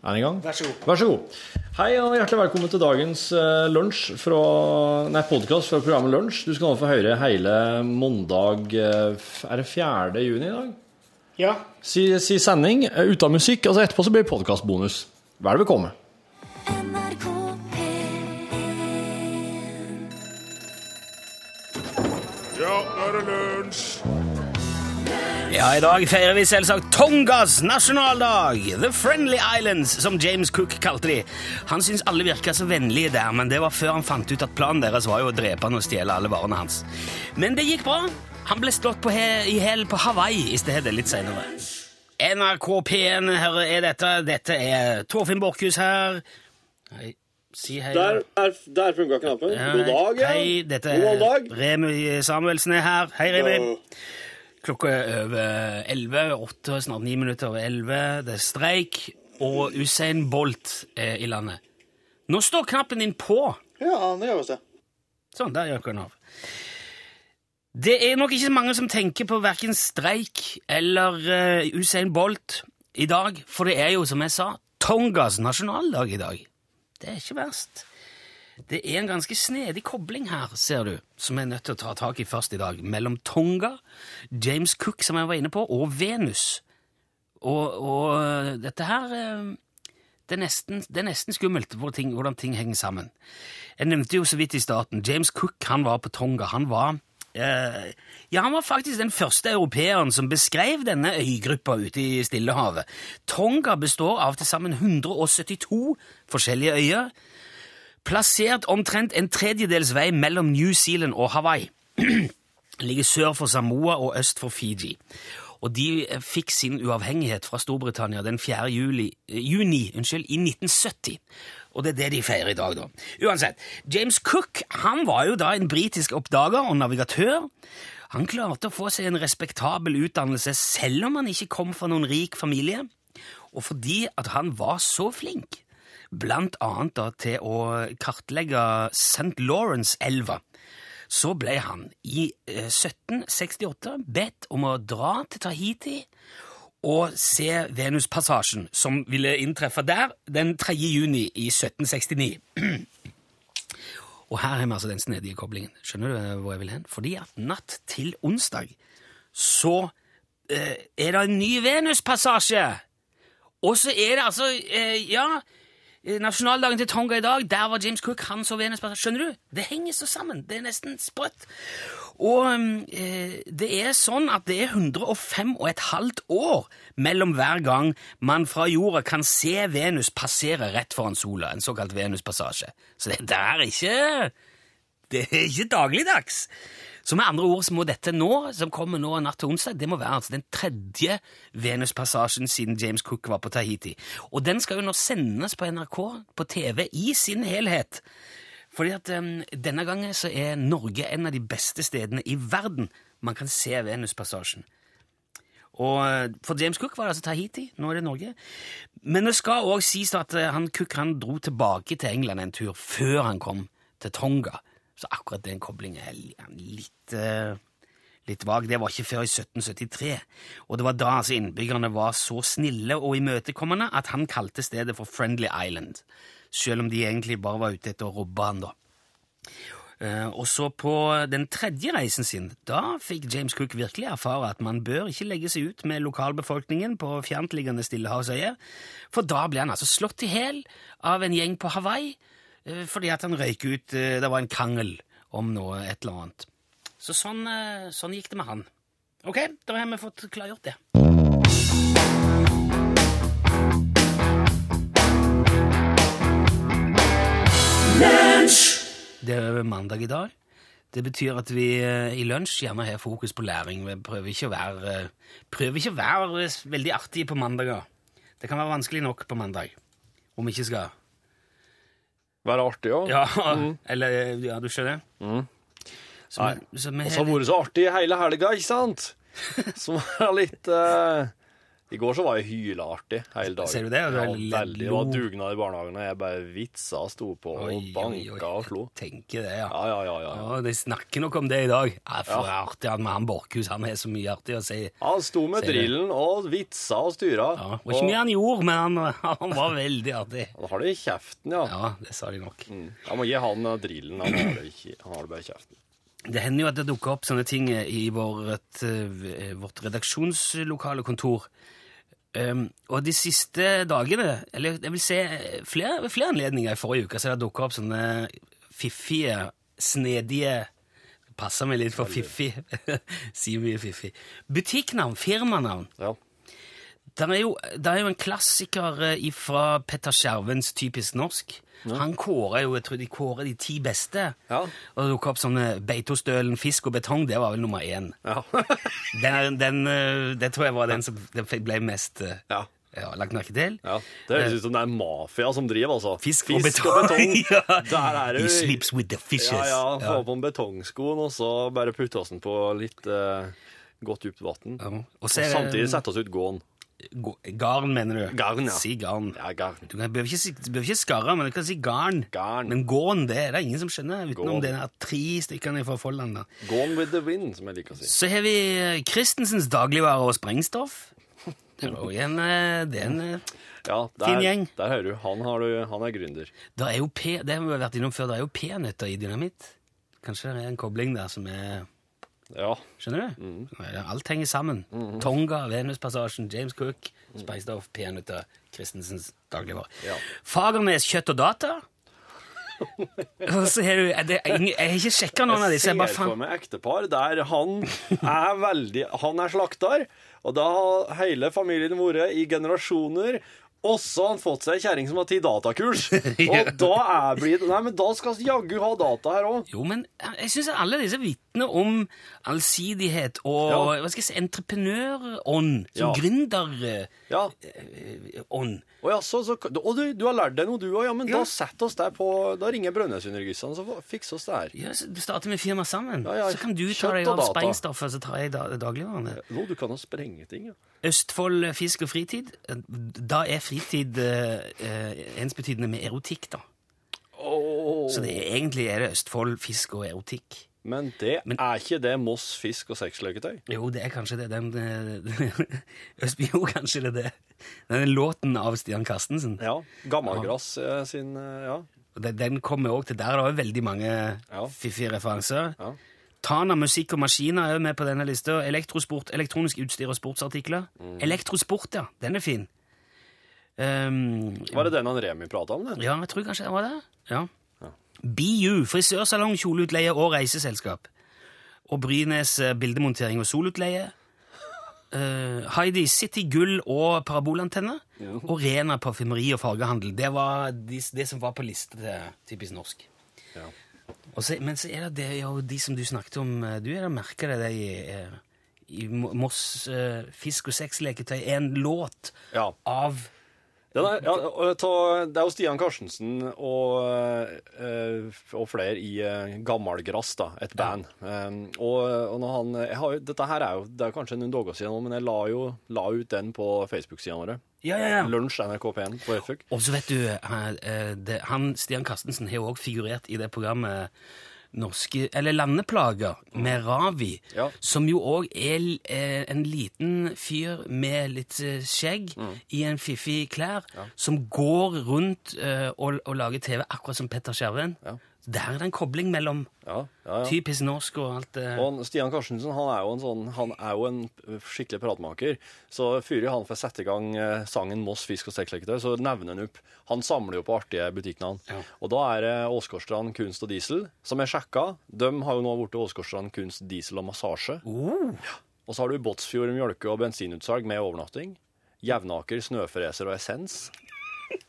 Er den i gang? Vær så god. Vær så god. Hei og hjertelig velkommen til dagens uh, lunsj fra Nei, podkast fra programmet Lunsj. Du skal nå få høre hele mandag eh, Er det 4. juni i dag? Ja. Si, si sending uh, uten musikk. Altså etterpå så blir det podkastbonus. Vel bekomme. Ja, i dag feirer vi selvsagt Tongas nasjonaldag. The Friendly Islands, som James Cook kalte de. Han syntes alle virka så vennlige der, men det var før han fant ut at planen deres var jo å drepe han og stjele alle varene hans. Men det gikk bra. Han ble slått på he i hæl på Hawaii i stedet litt seinere. NRK P1, her er dette. Dette er Torfinn Borchhus her. Hei. Si hei. Der, der, der funka knappen. God dag, ja. Hei, dette God er dag. Remi Samuelsen er her. Hei, Remi. Ja. Klokka er over elleve, åtte, snart ni minutter over elleve. Det er streik, og Usain Bolt er i landet. Nå står knappen din på. Ja, det gjør vi. Sånn, der gjør den av. Det er nok ikke så mange som tenker på verken streik eller uh, Usain Bolt i dag, for det er jo, som jeg sa, Tongas nasjonaldag i dag. Det er ikke verst. Det er en ganske snedig kobling her, ser du, som jeg er nødt til å ta tak i først i dag, mellom Tonga, James Cook, som jeg var inne på, og Venus. Og, og dette her eh, det er, nesten, det er nesten skummelt hvor ting, hvordan ting henger sammen. Jeg nevnte jo så vidt i starten, James Cook han var på Tonga. Han var, eh, ja, han var faktisk den første europeeren som beskrev denne øygruppa ute i Stillehavet. Tonga består av til sammen 172 forskjellige øyer, plassert omtrent en tredjedels vei mellom New Zealand og Hawaii. ligger sør for Samoa og øst for Fiji. Og de eh, fikk sin uavhengighet fra Storbritannia den 4. Juli, eh, juni unnskyld, i 1970. Og det er det de feirer i dag, da. Uansett, James Cook han var jo da en britisk oppdager og navigatør. Han klarte å få seg en respektabel utdannelse selv om han ikke kom fra noen rik familie. Og fordi at han var så flink, blant annet til å kartlegge St. Lawrence-elva, så ble han i eh, 1768 bedt om å dra til Tahiti og se Venuspassasjen, som ville inntreffe der den 3. juni i 1769. og her har vi altså den snedige koblingen. Skjønner du hvor jeg vil hen? Fordi at natt til onsdag så eh, er det en ny Venuspassasje! Og så er det altså eh, Ja, eh, nasjonaldagen til Tonga i dag, der var James Cook, han så Venus Skjønner du? Det henger så sammen. Det er nesten sprøtt. Og eh, det er sånn at det er 105 og et halvt år mellom hver gang man fra jorda kan se Venus passere rett foran sola, en såkalt Venuspassasje. Så det der er ikke Det er ikke dagligdags. Så med andre ord så må dette nå, som kommer nå natt til onsdag, det må være altså den tredje Venuspassasjen siden James Cook var på Tahiti. Og den skal jo nå sendes på NRK på TV i sin helhet. Fordi at um, denne gangen så er Norge en av de beste stedene i verden man kan se Venuspassasjen. Og eh, For James Cook var det altså Tahiti, nå er det Norge. Men det skal òg sies at eh, han Cook han dro tilbake til England en tur før han kom til Tonga. Så akkurat den koblingen er litt eh, litt vag. Det var ikke før i 1773. Og det var da altså innbyggerne var så snille og imøtekommende at han kalte stedet for Friendly Island. Selv om de egentlig bare var ute etter å robbe han, da. Eh, og så på den tredje reisen sin, da fikk James Cook virkelig erfare at man bør ikke legge seg ut med lokalbefolkningen på fjerntliggende stillehavsøyer, for da ble han altså slått i hæl av en gjeng på Hawaii fordi at han røyk ut eh, Det var en krangel om noe, et eller annet. Så sånn, eh, sånn gikk det med han. Ok, da har vi fått klargjort det. Det er mandag i dag. Det betyr at vi eh, i lunsj gjerne har fokus på læring. Vi prøver ikke å være, eh, ikke å være eh, veldig artige på mandager. Det kan være vanskelig nok på mandag, om vi ikke skal Være artig òg. Ja, eller Ja, du skjønner? Nei. vi- Og så har det vært så artig hele helga, ikke sant? Som er litt eh, I går så var jeg hyleartig hele dagen. Ser du det? Du Ja, er veldig. Det var dugnad i barnehagen, og jeg bare vitsa sto på og banka og slo. Tenker det, ja. Ja, ja, ja. ja. Ja, De snakker nok om det i dag. Ja, for artig at med han Borchhus han har så mye artig å si. Han sto med det. drillen og vitsa og styra. Ja, det var ikke mye han gjorde, men han, han var veldig artig. Han har det i kjeften, ja. Ja, det sa de nok. Mm. Jeg må gi han uh, drillen. Han har det, ikke, han har det bare i kjeften. Det hender jo at det dukker opp sånne ting i vårt, eh, vårt redaksjonslokale kontor. Um, og de siste dagene, eller jeg vil si eh, flere, ved flere anledninger i forrige uke, så har det dukket opp sånne fiffige, snedige Passer meg litt for fiffig. Sier mye fiffig. Butikknavn, firmanavn. Ja. Det er, jo, det er jo en klassiker eh, fra Petter Skjervens Typisk norsk. Han kårer jo, jeg tror de kårer de ti beste. Ja. Og det dukket opp sånne Beitostølen, fisk og betong, det var vel nummer én. Ja. Den, den, eh, det tror jeg var den som den ble mest eh, ja. ja, lagt merke til. ja. Det høres ut som det er mafia som driver, altså. Fisk, og betong. Ja. Der er He sleeps with the fishes. Ja, ja. Få Ja. på en betongskoen, og så bare putte oss den på litt eh, godt dypt vann. Ja. Og Og samtidig sette oss ut gåen. Garn, mener du? Garn, ja. Si garn. Ja, garn. Du kan, behøver, ikke, si- du behøver ikke skarre, men du kan si garn. Garn. Men gåen, det er det ingen som skjønner, utenom det de der tre stykkene fra Folland. Gone with the wind, som jeg liker å si. Så har vi eh, Christensens dagligvare og sprengstoff. Det er en, eh, er en eh, Ja, der, Fin gjeng. Der hører du. Han, har du, han er gründer. Det er jo P, det har vi vært innom før, det er jo peanøtter i dynamitt. Kanskje det er en kobling der som er Ja. Skjønner du? Mm. Alt henger sammen. Tonga, Venuspassasjen, James Cook, Speistoff, peanøtter, Christensens dagligvare. Ja. Fagernes kjøtt og data. Og så har du det, Jeg har ikke sjekka noen av disse. Jeg ser for fant meg ektepar der han er veldig Han er slakter, og da har hele familien vært i generasjoner. Også har han fått seg ei kjerring som har tatt datakurs. Og da er blitt Nei, men da skal vi jaggu ha data her òg. Jo, men jeg syns alle disse vitner om allsidighet og Ja. hva skal jeg si, entreprenørånd. Som Ja. gründerånd. Ja. Og, ja, så, så, og du, du har lært deg noe, du òg. Ja, men da setter oss der på Da ringer Brønnøysundregistrene, så fikser oss det her. Ja, så du starter med firma sammen. Så kan du ta deg av sprengstoffet, så tar jeg da, dagligvarene. Nå, du kan jo sprenge ting, ja. Østfold fisk og fritid. Da er fritid eh, ensbetydende med erotikk, da. Oh. Så det er, egentlig er det Østfold fisk og erotikk. Men det Men- er ikke det Moss fisk og sexløketøy? Jo, det er kanskje det. Den, eh, jo, kanskje det er det. Den låten av Stian Karstensen. Ja. Gammelgrass ja. sin eh, Ja. Den, den kommer også til der. Det er veldig mange Ja. fiffige referanser. Ja. Tana musikk og maskiner er jo med på denne lista. Elektrosport, elektronisk utstyr og sportsartikler. Mm. Elektrosport, ja. Den er fin. Um, Var det den han Remi prata om? det? Ja, jeg tror kanskje det var det. Ja. BU, frisørsalong, kjoleutleie og reiseselskap. Og Brynes eh, bildemontering og solutleie. Uh, Heidi City Gull og parabolantenne. Og Rena parfymeri og fargehandel. Det var de, det som var på lista til Typisk norsk. Ja. Og så, men så er det, det er jo de som du snakket om eh, Du er da merker det det i, eh, i Mo- Moss uh, fisk- og sexleketøy. En låt Ja. av er, ja, ta- det er jo Stian Karstensen og, eh, og flere i eh, Gammalgrass, da, et band. Ja. og, og når han jeg har, Dette her er jo det er kanskje noen dager siden, men jeg la jo la ut den på Facebook-sidene våre. Ja, ja, ja. Lunsj NRK P1 på Facebook. Og så vet du, han, eh, det, han Stian Karstensen har jo også figurert i det programmet Norske, eller Landeplager med Ravi, Ja. som jo òg er eh, en liten fyr med litt eh, skjegg i en fiffig klær, som går rundt eh, og, og lager TV, akkurat som Petter Skjerven. Ja. Der er det en kobling mellom Ja, ja, ja. typisk norsk og alt det Og Stian Karstensen han er jo en sånn, han er jo en skikkelig pratmaker. Så fyrer han for å sette i gang eh, sangen 'Moss fisk og sexleketøy', så nevner han opp Han samler jo på artige butikknavn. Ja. Og da er det Åsgårdstrand kunst og diesel, som er sjekka. De har jo nå blitt Åsgårdstrand kunst, diesel og massasje. Uh. Og så har du Båtsfjord mjølke- og bensinutsalg med overnatting. Jevnaker snøfreser og essens.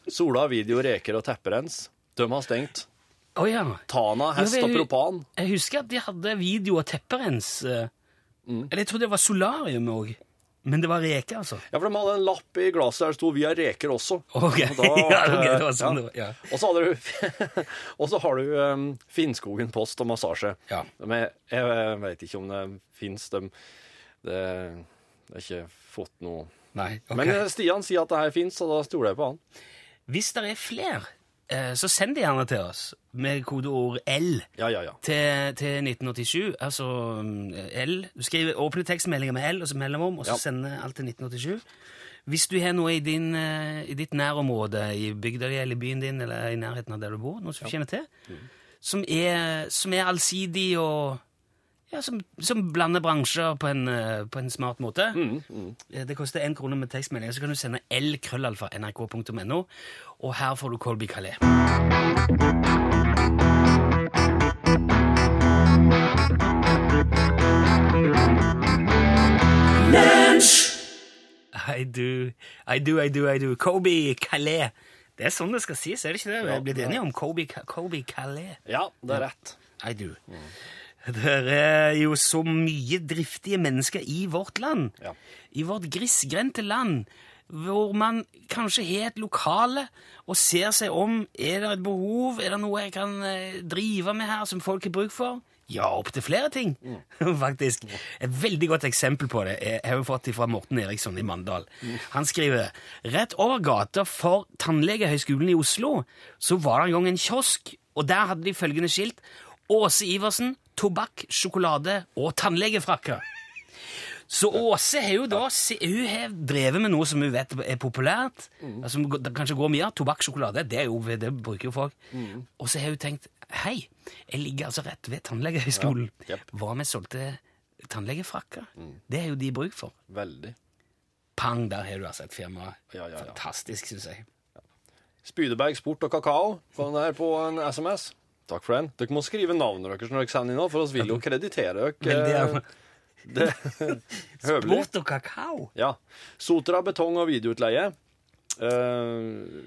Sola video, reker og tepperens. De har stengt. Å ja. Tana, hest og er propan. Jeg husker at de hadde video av tepperens. eh, Mm. Eller jeg trodde det var solarium òg. Men det var reker, altså. Ja, for de hadde en lapp i glasset der det sto 'Vi har reker også'. Ok, Og da- ja, ok, det var sånn ja. det var. Ja. Og så hadde du Og så har du um, Finnskogen post og massasje. Ja. Men jeg, vet ikke om det fins. De, det, det er ikke fått noe Nei, okay. Men eh, Stian sier at det her fins, så da stoler jeg på han. Hvis det er flere, eh, så send det gjerne til oss med kodeord L Ja, ja, ja. til, til 1987. Altså mm, L. Du skriver åpne tekstmeldinger med L og så mellomrom, og så Ja. sende alt til 1987. Hvis du har noe i, din, eh, i ditt nærområde, i bygda di eller i byen din, eller i nærheten av der du bor, noe som du kjenner til, som, er, som er allsidig og ja, som, som blander bransjer på en, eh, på en smart måte. Eh, Det koster én krone med tekstmelding, så kan du sende lkrøllalfa.nrk.no, og her får du Colby Calais. I do, I do, I do, I do. Kobe Calais. Det er sånn det skal sies, er det ikke det? Vi er blitt enige om Kobe, Kobe Calais. Ja, det er rett. I do. Det er jo så mye driftige mennesker i vårt land. Ja. I vårt grisgrendte land. Hvor man kanskje har et lokale og ser seg om. Er det et behov? Er det noe jeg kan eh, drive med her som folk har bruk for? Ja, opptil flere ting, faktisk. Et veldig godt eksempel på det jeg har vi fått fra Morten Eriksson i Mandal. Han skriver rett over gata for Tannlegehøgskolen i Oslo så var det en gang en kiosk, og der hadde de følgende skilt Åse Iversen, tobakk, sjokolade og tannlegefrakker. Så Åse har jo da hun har drevet med noe som hun vet er populært, som gå- kanskje går mye av. Tobakk, sjokolade, det, er jo, det bruker jo folk. Og så har hun tenkt hei, jeg ligger altså rett ved tannlegehøgskolen. Ja, yep. Hva om jeg solgte tannlegefrakker? Det er jo de bruk for. Veldig. Pang, der har du altså et firma. Ja, ja. Fantastisk, syns jeg. Spydeberg Sport og Kakao den her på en SMS. Takk for den. Dere må skrive navnet deres når dere sender inn, for oss vil jo kreditere dere. Det Sport og kakao. Ja. Sotra betong og videoutleie. Eh,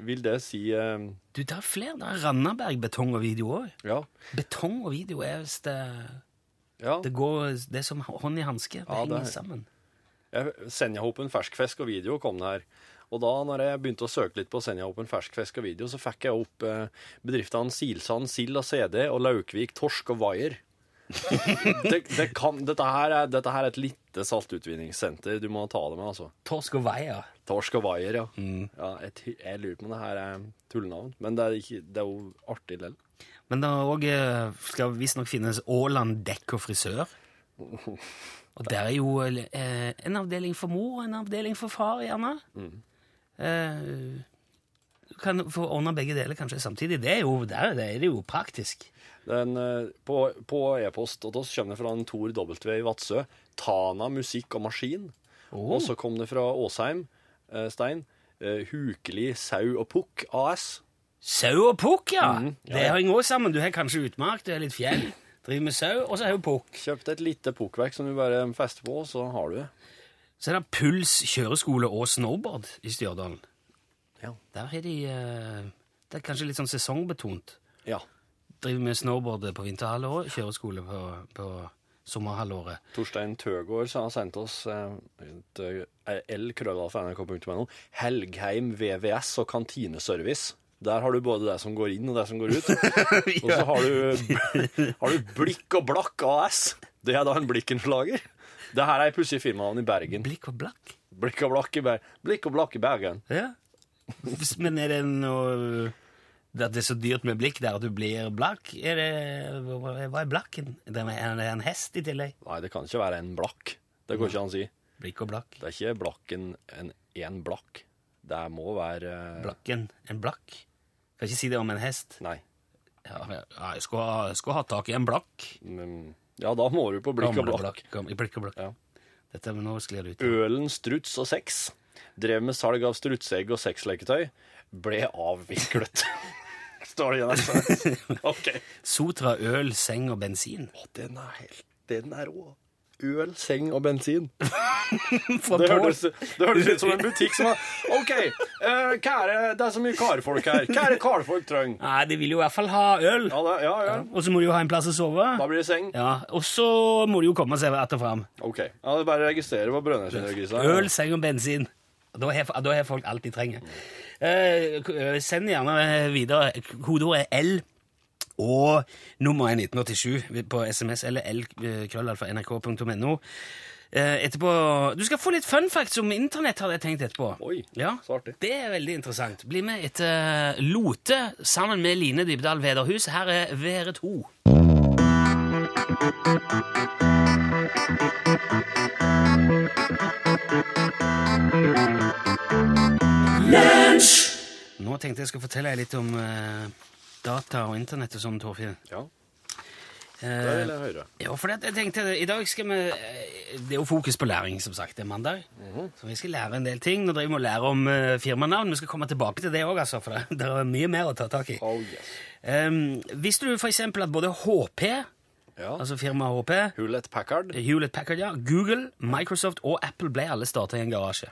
vil det si uh, Du, det er flere. Det er Randaberg betong og video òg. Ja. Betong og video er visst det, ja. det går Det er som hånd i hanske. Det Ja, henger det sammen. Senjahopen ferskfisk og video kom det her. Og da når jeg begynte å søke litt på Senjahopen ferskfisk og video, så fikk jeg opp eh, bedriftene Silsand, Sild og CD og Laukvik, Torsk og Wire. det, det kan, dette, her er, dette her er et lite saltutvinningssenter du må ta det med, altså. Torsk og veier. Torsk og Vaier, ja. ja jeg, jeg lurer på om det her er tullenavn, men det er, ikke, det er jo artig likevel. Men det er også, eh, skal visstnok finnes Aaland dekk og frisør. Og der er jo eh, en avdeling for mor og en avdeling for far, gjerne. Eh, du kan få ordne begge deler kanskje samtidig. Det er jo, der er det, er jo praktisk. Den, eh, på på e-post og oss kommer det fra en Tor W i Vadsø. Tana musikk og maskin. Og så kom det fra Åsheim, Stein. eh, Hukeli sau og pukk AS. Sau og pukk, ja! Mm, ja, Det henger også sammen. Du har kanskje utmark, du har litt fjell, driver med sau, og så har du pukk. Kjøpte et lite pukkverk som du bare fester på, og så har du det. Så er det Puls kjøreskole og snowboard i Stjørdal. Ja. Der har de eh, Det er kanskje litt sånn sesongbetont. ja. Driver med snowboard på vinterhalvåret, kjøreskole på, på sommerhalvåret. Torstein Tøgaard så har sendt oss eh, et eh, l-krøllalfa.nrk.no. Helgheim VVS og kantineservice. Der har du både det som går inn og det som går ut. Og så har du, har du Blikk og Blakk AS. Det er da en Blikkenslager. Det her er pussig firmanavn i Bergen. Blikk og blakk. Blikk og Blakk i, Ber Blikk og Blakk i Bergen. Ja. Men er det noe At det er så dyrt med blikk der at du blir blakk? Er det, hva er blakken? Er det en, hest i tillegg? Nei, det kan ikke være en blakk. Det går ikke an å si. Blikk og blakk. Det er ikke blakken en, en blakk. Det må være eh, Blakken. En blakk. Kan ikke si det om en hest. Nei. Ja, jeg skulle ha, skulle ha tak i en blakk. Ja, da må du på Blikk og Blakk. I Blikk og blakk. Ja. Dette, er nå sklir ut. Ølen Struts og Sex drev med salg av strutseegg og sexleketøy. Ble avviklet. Står det igjen her. OK. Sotra, øl, seng og bensin. Å, den er helt Den er rå. Øl, seng og bensin. Det hørtes, det hørtes ut som en butikk som var OK, uh, er det, er så mye karfolk her. Hva er det karfolk trenger? Nei, de vil jo i hvert fall ha øl. Ja, det, ja, ja. Og så må de jo ha en plass å sove. Da blir det seng. Ja, Og så må de jo komme seg etter fram. OK. Ja, det er bare å registrere på Brønnøysundregrisa. Øl, seng og bensin. Da har, da har folk alt de trenger. Eh, send gjerne videre. Kodeordet er L og nummeret er 1987 på SMS eller lkrøllalfa.nrk.no. Eh, etterpå Du skal få litt fun facts om internett, hadde jeg tenkt etterpå. Oi, Ja, så artig. Det er veldig interessant. Bli med etter Lote sammen med Line Dybdahl Vederhus. Her er VR2. Nå tenkte jeg skulle fortelle deg litt om eh, data og internett og sånn, Torfinn. Ja, Eh, det vil jeg høre. ja, for det, jeg tenkte, I dag skal vi eh, Det er jo fokus på læring, som sagt. Det er mandag. Mhm. Så vi skal lære en del ting. Nå driver vi og lærer om uh, firmanavn. Vi skal komme tilbake til det òg, altså, for det, det er mye mer å ta tak i. Oh, yes. Um, visste du f.eks. at både HP, Ja. altså firmaet HP, Hewlett Packard. Hewlett Packard, ja, Google, Microsoft og Apple ble alle starta i en garasje.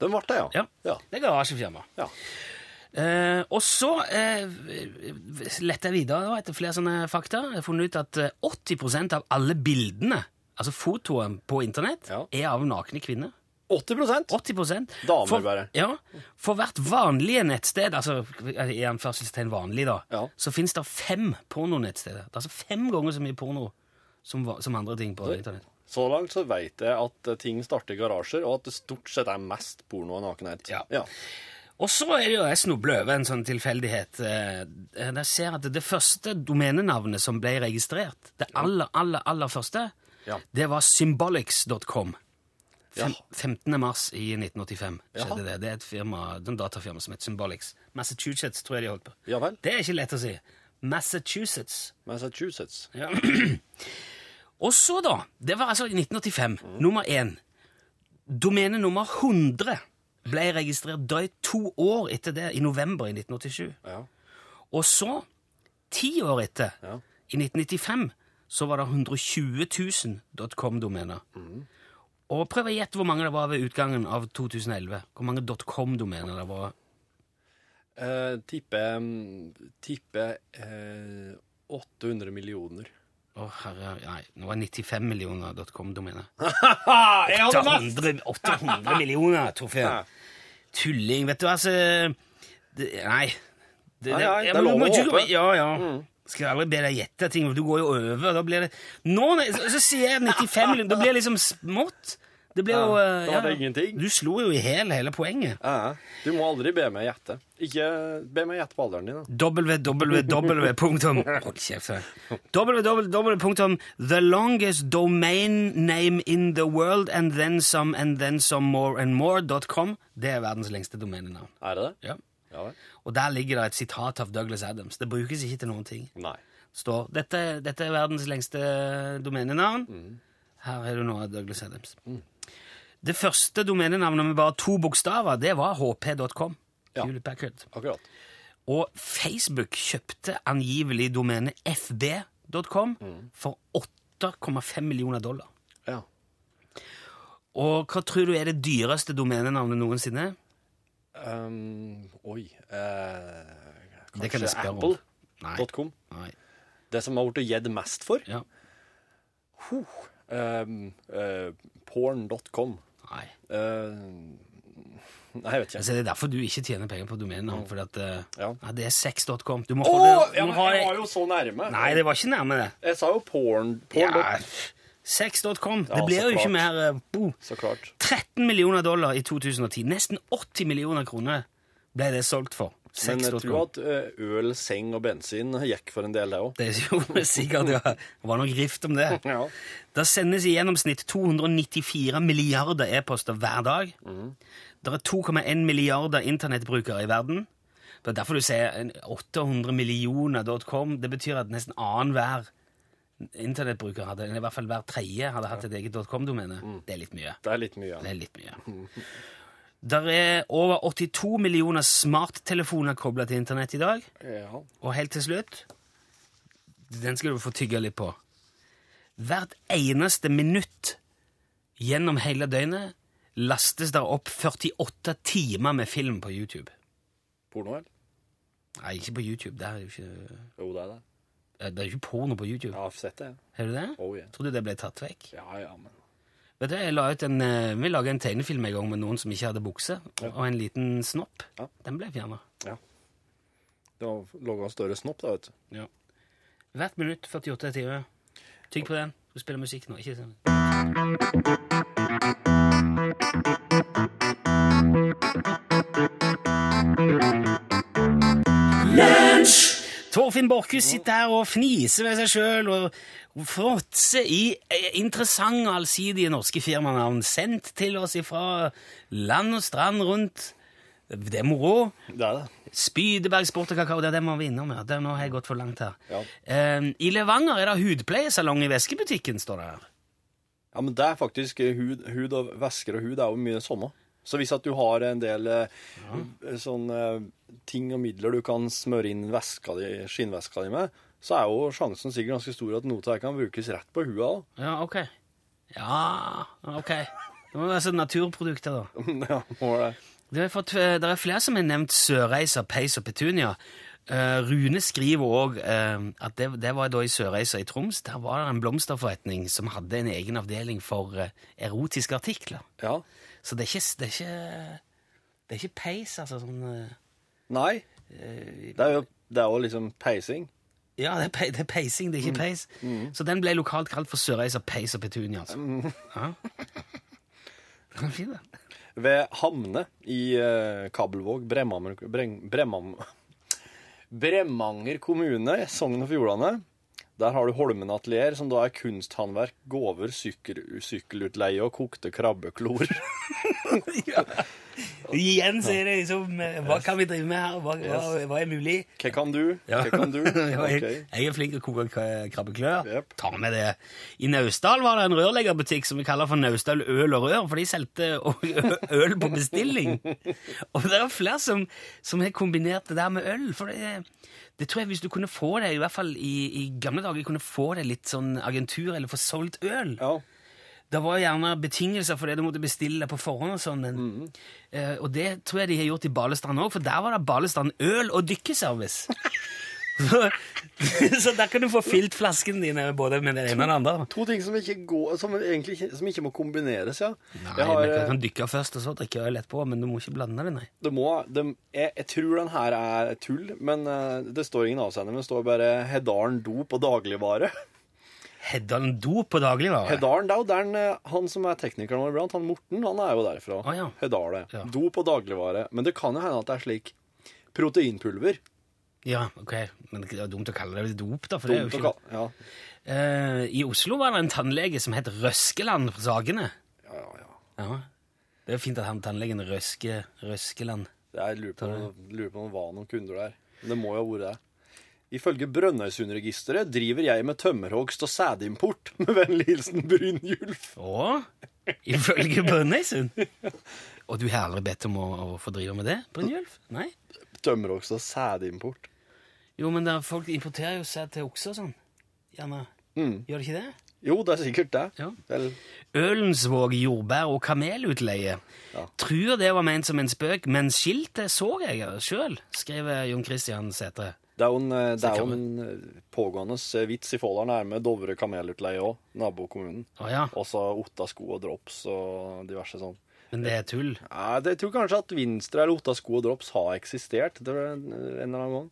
Den ble det, ja. Ja. Det er garasjefirma. Ja. Eh, og så eh, lette jeg videre da, etter flere sånne fakta. Jeg har funnet ut at eh, 80% av alle bildene, altså fotoen på internett, Ja. er av nakne kvinner. 80% 80% Damer for, bare. Ja. For hvert vanlige nettsted, altså i anførselstegn vanlig, da, Ja. så fins det fem pornonettsteder. Det er altså fem ganger så mye porno som, som andre ting på internett. Så langt så vet jeg at eh, ting starter i garasjer, og at det stort sett er mest porno og nakenhet. Ja. ja. Og så er det jo jeg snubler over en sånn tilfeldighet. eh, Der jeg ser at det første domenenavnet som ble registrert, det aller, aller, aller første, Ja. det var symbolics.com. Fem, Ja. 15. mars i 1985 skjedde det. Det er et firma, den datafirma som heter Symbolics. Massachusetts, tror jeg de holdt på. Ja vel. Det er ikke lett å si. Massachusetts. Massachusetts. Ja. Og så, da Det var altså i 1985. Nummer én. Domene nummer 100 ble registrert drøyt to år etter det, i november i 1987. Ja. Og så, ti år etter, Ja. i 1995, så var det 120 000 .com-domener. Og prøv å gjette hvor mange det var ved utgangen av 2011. Hvor mange .com-domener det var. Uh, mm, tipper eh, 800 millioner. Å, herre, nei, nå er 95 millioner jeg 800, 800 millioner, Torfinn. Tulling, vet du, altså det, Nei. Det, det, ja, det er lov å håpe. Mm. Ja, ja. Skal aldri be deg gjette ting, du går jo over. Da blir det Nå så, så sier jeg 95 millioner, da blir det liksom smått. Det ble jo Ja, eh, da var det ingenting. Du slo jo i hjel hele poenget. Ja, du må aldri be meg gjette. Ikke be meg gjette på alderen din. www. Hold kjeft. www. The longest domain name in the world and then some and then some more and more.com. Det er verdens lengste domenenavn. Er det det? Ja. Ja. Og der ligger det et sitat av Douglas Adams. Det brukes ikke til noen ting. Nei. står dette, dette er verdens lengste domenenavn. Mm. Her er det noe av Douglas Adams. Det første domenenavnet med bare to bokstaver, det var hp.com. Ja. Akkurat. Og Facebook kjøpte angivelig domenet fb.com Mm. for 8,5 millioner dollar. Ja. Og hva tror du er det dyreste domenenavnet noensinne? Um, oi eh, Det kan. Apple.com. Det som har blitt gitt mest for? Ja. Um, uh, porn.com. Nei. Uh, nei, jeg vet ikke. Altså, det er derfor du ikke tjener penger på domenenavn. Fordi at uh, Ja. ja, det er sex.com. Du må holde du ja, ha jeg var jo så nærme. Nei, det var ikke nærme det. Jeg sa jo porn. porn Ja, Sex.com. Det blir jo ikke mer eh, bo. Så klart. 13 millioner dollar i 2010. Nesten 80 millioner kroner ble det solgt for. Men jeg tror at eh, øl, seng og bensin gikk for en del, det òg. Det jo sikkert ja. Det var nok rift om det. Ja. Det sendes i gjennomsnitt 294 milliarder e-poster hver dag. Det er 2,1 milliarder internettbrukere i verden. Det er derfor du ser en 800 millioner.com. Det betyr at nesten annenhver internettbruker hadde, eller i hvert fall hver tredje hadde hatt et eget .com-domene. Det er litt mye. Det er litt mye. Det er litt mye. Der er over 82 millioner smarttelefoner kobla til internett i dag. Ja. Og helt til slutt Den skal du få tygge litt på. Hvert eneste minutt gjennom hele døgnet lastes det opp 48 timer med film på YouTube. Porno, vel? Nei, ikke på YouTube. Det er jo ikke, Jo, det er det. det er jo ikke porno på YouTube. Jeg har sett det. Har du det? Oh, yeah. du det ble tatt vekk. Ja, ja, men Vet du, jeg la ut en, eh, Vi laga en tegnefilm en gang med noen som ikke hadde bukse, og en liten snopp. Ja. Den ble fjerna. ja. Det var laga større snopp, da, vet du. Hvert minutt 48 timer. Tygg på den. Du spiller musikk nå. ikke sant? Torfinn Borchhus sitter her og fniser ved seg sjøl og fråtser i eh, interessante allsidige norske firmanavn sendt til oss fra land og strand rundt. Det er moro. Det er det. Spydeberg Sport og Kakao, det, er det må vi innom. Ja. Det, nå har jeg gått for langt her. Ja. Eh, I Levanger er det hudpleiesalong i veskebutikken, står det her. Ja, men det er faktisk eh, hud, hud og væsker og hud er jo mye samme. Så hvis at du har en del ja. sånn eh, ting og midler du kan smøre inn veska di, skinnveska di med, så er jo sjansen sikkert ganske stor at noe av det kan brukes rett på hua òg. Ja, ok. Ja, ok. Det må være sånn naturprodukter, da. ja, må det. Det er, fått, det er flere som har nevnt Sørreisa, Peis og Petunia. Eh, Rune skriver òg at det, det var da i Sørreisa i Troms. Der var det en blomsterforretning som hadde en egen avdeling for eh, erotiske artikler. Ja. Så det er ikke, det er ikke, det er ikke peis, altså. Sånn, eh, Nei. Det er jo, det er jo liksom peising. ja, det er, pe, det er peising, det er ikke peis. Så den ble lokalt kalt for Sørreisa, Peis og Petunia. Altså. Ja. Den er fin. Ved Hamne i uh, Kabelvåg, Bremanger, Brem, Bremam, Bremanger kommune, Sogn og Fjordane. Der har du Holmen Atelier, som da er kunsthåndverk, gåver, sykkel, sykkelutleie og kokte krabbeklor. Igjen så er det liksom Hva kan vi drive med her? Hva, hva, hva er mulig? Hva kan du? Hva kan du? Ja, jeg, er flink til å koke krabbeklør. Yep. Ta med det. I Naustdal var det en rørleggerbutikk som vi kaller for Naustdal øl og rør, for de solgte øl på bestilling. Og det er flere som, som har kombinert det der med øl. For det, det tror jeg hvis du kunne få det, i hvert fall i, i gamle dager, kunne få det litt sånn agentur eller få solgt øl. Ja. Det var gjerne betingelser for det du måtte bestille på forhånd og sånn. men, eh, og det tror jeg de har gjort i Balestrand òg, for der var det Balestrand øl og dykkeservice. så, så der kan du få fylt flaskene dine både med det ene og det andre. To ting som ikke går, som egentlig som ikke må kombineres, ja. Nei, Jeg har, men eh, Du kan dykke først og så drikke øl etterpå, men du må ikke blande det, nei. det må, det, jeg, jeg tror den her er tull, men eh, det står ingen avsender, men det står bare Hedalen dop og dagligvare. Heddalen do på dagligvare. Hedalen, det er jo han, eh, som er teknikeren vår iblant, han Morten, han er jo derfra. Ah, ja. Hedale. Ja. Dop på dagligvare. Men det kan jo hende at det er slik proteinpulver. Ja, ok. Men det er dumt å kalle det dop, da. for det er jo ikke... ka- Ja. uh, I Oslo var det en tannlege som het Røskeland på Sagene. ja, ja, ja. Ja. Det er jo fint at han tannlegen Røske, Røskeland Jeg lurer på, lurer på om det var noen kunder der. Men det må jo ha vært det. Ifølge Brønnøysundregisteret driver jeg med tømmerhogst og sædimport. Med vennlig hilsen Brynjulf. Å? Ifølge Brønnøysund? Og du har aldri bedt om å, å få drive med det, Brynjulf? Nei? Tømmerhogst og sædimport. Jo, men der, folk importerer jo sæd til okser og sånn. Gjerne. Mm. Gjør de ikke det? Jo, det er sikkert det. Ja. Ølensvåg jordbær og kamelutleie. Ja. Tror det var ment som en spøk, men skiltet så jeg sjøl, skriver Jon Christian Sætre. Det er jo en, eh, det er jo en eh, pågående eh, vits i Folldal nærme Dovre kamelutleie òg, nabokommunen. Å ja, Også Otta sko og drops og diverse sånn. men det er tull. Ja, jeg tror kanskje at Vinstra eller Otta sko og drops har eksistert en, eller annen gang.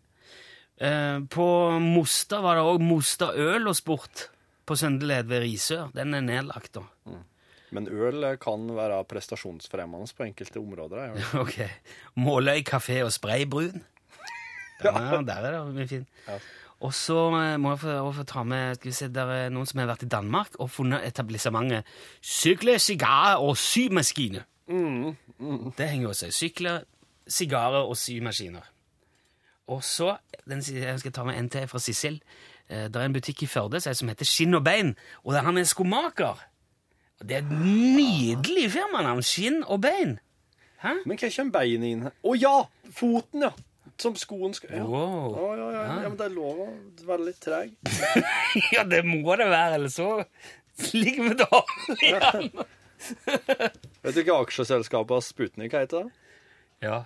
Eh, på Mosta var det òg Mosta øl og sport på Søndeled ved Risør. Den er nedlagt, da. Men øl kan være prestasjonsfremmende på enkelte områder. Ok. Måløy kafé og spraybrun. Ja, der er det mye fint. Ja. Og så eh, må jeg få, få ta med skal vi se, Der er noen som har vært i Danmark og funnet etablissementet Sykler, sigarer og symaskiner. Det henger jo seg. Sykler, sigarer og symaskiner. Og så den, Jeg skal ta med en til fra Sissel. Eh, Det er en butikk i Førde som heter Skinn og bein, og der han er skomaker. Det er et nydelig firmanavn. Skinn og bein. Hæ? Men hva kommer beinet inn her? Å ja! Foten, ja! Som skoen skal Ja. Wow. Ja, ja, ja, ja, men det er lov å være litt treg. Ja, det må det være, eller så ligger vi dårlig igjen. Vet du hva aksjeselskapet Sputnik heter? Ja.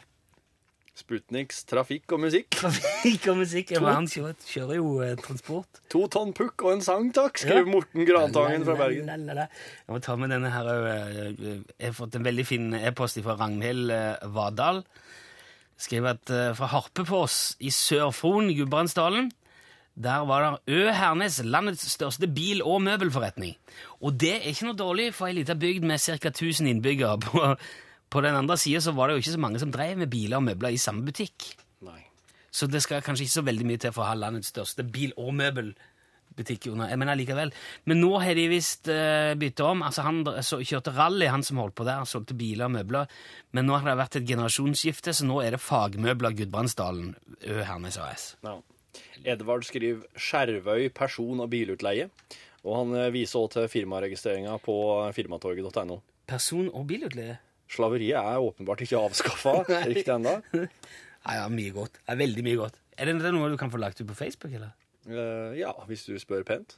Sputniks Trafikk og Musikk. Trafikk og musikk. Ja, han kjører, kjører jo eh, transport. To tonn pukk og en sang, takk, skriver Ja. Morten Grantangen fra Bergen. Jeg må ta med denne her òg. Jeg har fått en veldig fin e-post fra Ragnhild eh, Vadal. Skriver at eh, fra Harpefoss i Sør-Fron, Gudbrandsdalen, Der var det Ø Hernes, landets største bil- og møbelforretning. Og det er ikke noe dårlig for ei lita bygd med ca. 1000 innbyggere. På, på den andre sida så var det jo ikke så mange som drev med biler og møbler i samme butikk. Nei. Så det skal kanskje ikke så veldig mye til for å ha landets største bil- og møbelbutikk under. men allikevel. Men nå har de visst uh, bytta om. Altså Han så, kjørte rally, han som holdt på der. Solgte biler og møbler. Men nå har det vært et generasjonsskifte, så nå er det Fagmøbler Gudbrandsdalen Ø Hernes AS. Ja. Edvard skriver Skjervøy person- og bilutleie. Og han eh, viser også til firmaregistreringa på firmatorget.no. Person- og bilutleie? Slaveriet er åpenbart ikke avskaffa riktig ennå. Ja, ja, mye godt. Ja, veldig mye godt. Er det noe du kan få lagt ut på Facebook, eller? Eh, ja, hvis du spør pent.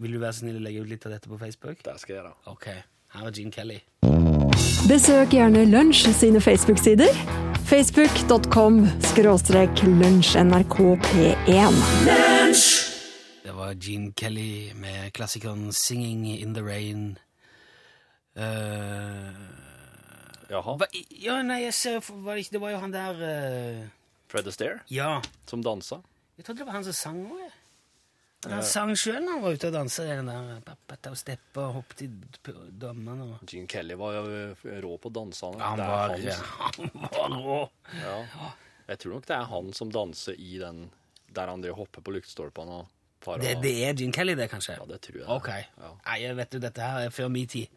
Vil du være snill å legge ut litt av dette på Facebook? Det skal jeg gjøre. Ok. Her er Gene Kelly. Besøk gjerne Lunsj sine Facebook-sider. Facebook.com skråstrek lunsjnrkp1. Det var Gene Kelly med klassikeren 'Singing in the Rain'. Uh, Jaha. hva, ja, nei, jeg ser var det, ikke, det var jo han der uh, Fred Astaire, Ja. som dansa. Jeg trodde det var han som sang òg. Han sang sjøl når han var ute og dansa. Pappata og steppa og hoppet i dammene og Gene Kelly var jo eh, rå på å Han var, han, han var rå. ja. Jeg tror nok det er han som danser i den der han driver hopper på lyktestolpene Det, det er Gene Kelly, det, kanskje? Ja, det tror jeg. Ok. Ja. Nei, vet du, dette her er før min tid.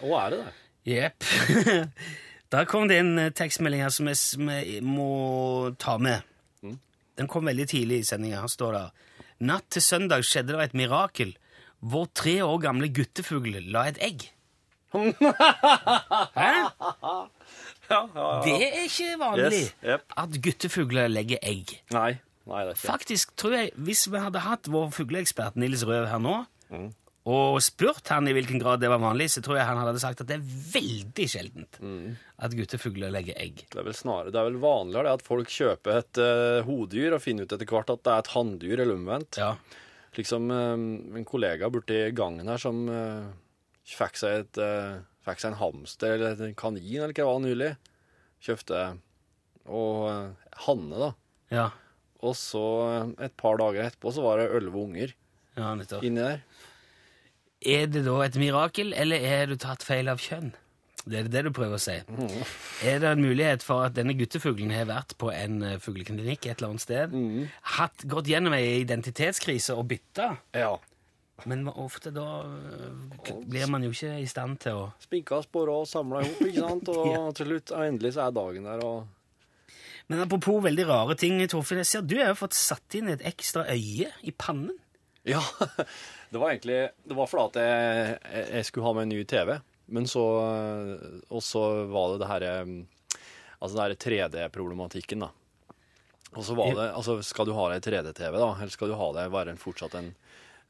Å, er det det? Jepp. Da kom det en eh, tekstmelding her som jeg må ta med. Den kom veldig tidlig i sendinga. Her står det Natt til søndag skjedde det et mirakel. Vår tre år gamle guttefugl la et egg. Hæ? Det er ikke vanlig Yes, at guttefugler legger egg. Nei. Nei, det er ikke Faktisk tror jeg, hvis vi hadde hatt vår fugleekspert Nils Røv her nå, Mm. Og spurt han i hvilken grad det var vanlig, så tror jeg han hadde sagt at det er veldig sjeldent Mm. at guttefugler legger egg. Det er vel snarere, det er vel vanligere det at folk kjøper et uh, hodyr og finner ut etter hvert at det er et hanndyr eller omvendt. Ja. Liksom uh, en kollega borti gangen her som uh, fikk, seg et, eh, fikk seg en hamster eller en kanin eller hva det var nylig. Kjøpte og hanne, da. Ja, Og så et par dager etterpå så var det elleve unger ja inni der. Er det da et mirakel, eller er du tatt feil av kjønn? Det er det du prøver å si. Mm. Er det en mulighet for at denne guttefuglen har vært på en eh, fugleklinikk et eller annet sted, Mm. hatt, gått gjennom ei identitetskrise og bytta, Ja. men ofte da eh, blir man jo ikke i stand til å Spinka sporer og samla i hop, ikke sant. Og til slutt, endelig så er dagen der, og Men apropos veldig rare ting, Torfinn, jeg ser du har jo fått satt inn et ekstra øye i pannen. Ja, det var egentlig Det var fordi at jeg, jeg, jeg skulle ha meg en ny TV, men så Og så var det det herre Altså den herre 3D-problematikken, da. Og så var det Altså, skal du ha deg 3D-TV, da, eller skal du ha deg være en, fortsatt en,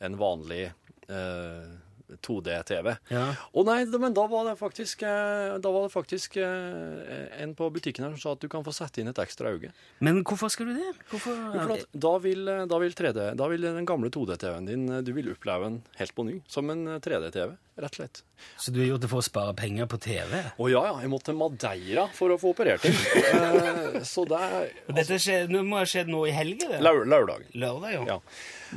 en vanlig eh, 2D-TV? Ja. Å nei, men da var det faktisk, eh, da var det faktisk eh, en på butikken her som sa at du kan få sette inn et ekstra øye. Men hvorfor skal du det? Hvorfor? For at da, vil, da, vil 3D, da vil den gamle 2D-TV-en din Du vil oppleve den helt på ny. Som en 3D-TV, rett og slett. Så du har gjort det for å spare penger på TV? Å ja, ja. Jeg måtte til Madeira for å få operert den. Eh, så det Og Dette skjer, det må ha skjedd nå i helga? det? lørdag. Lørdag, ja. Ja.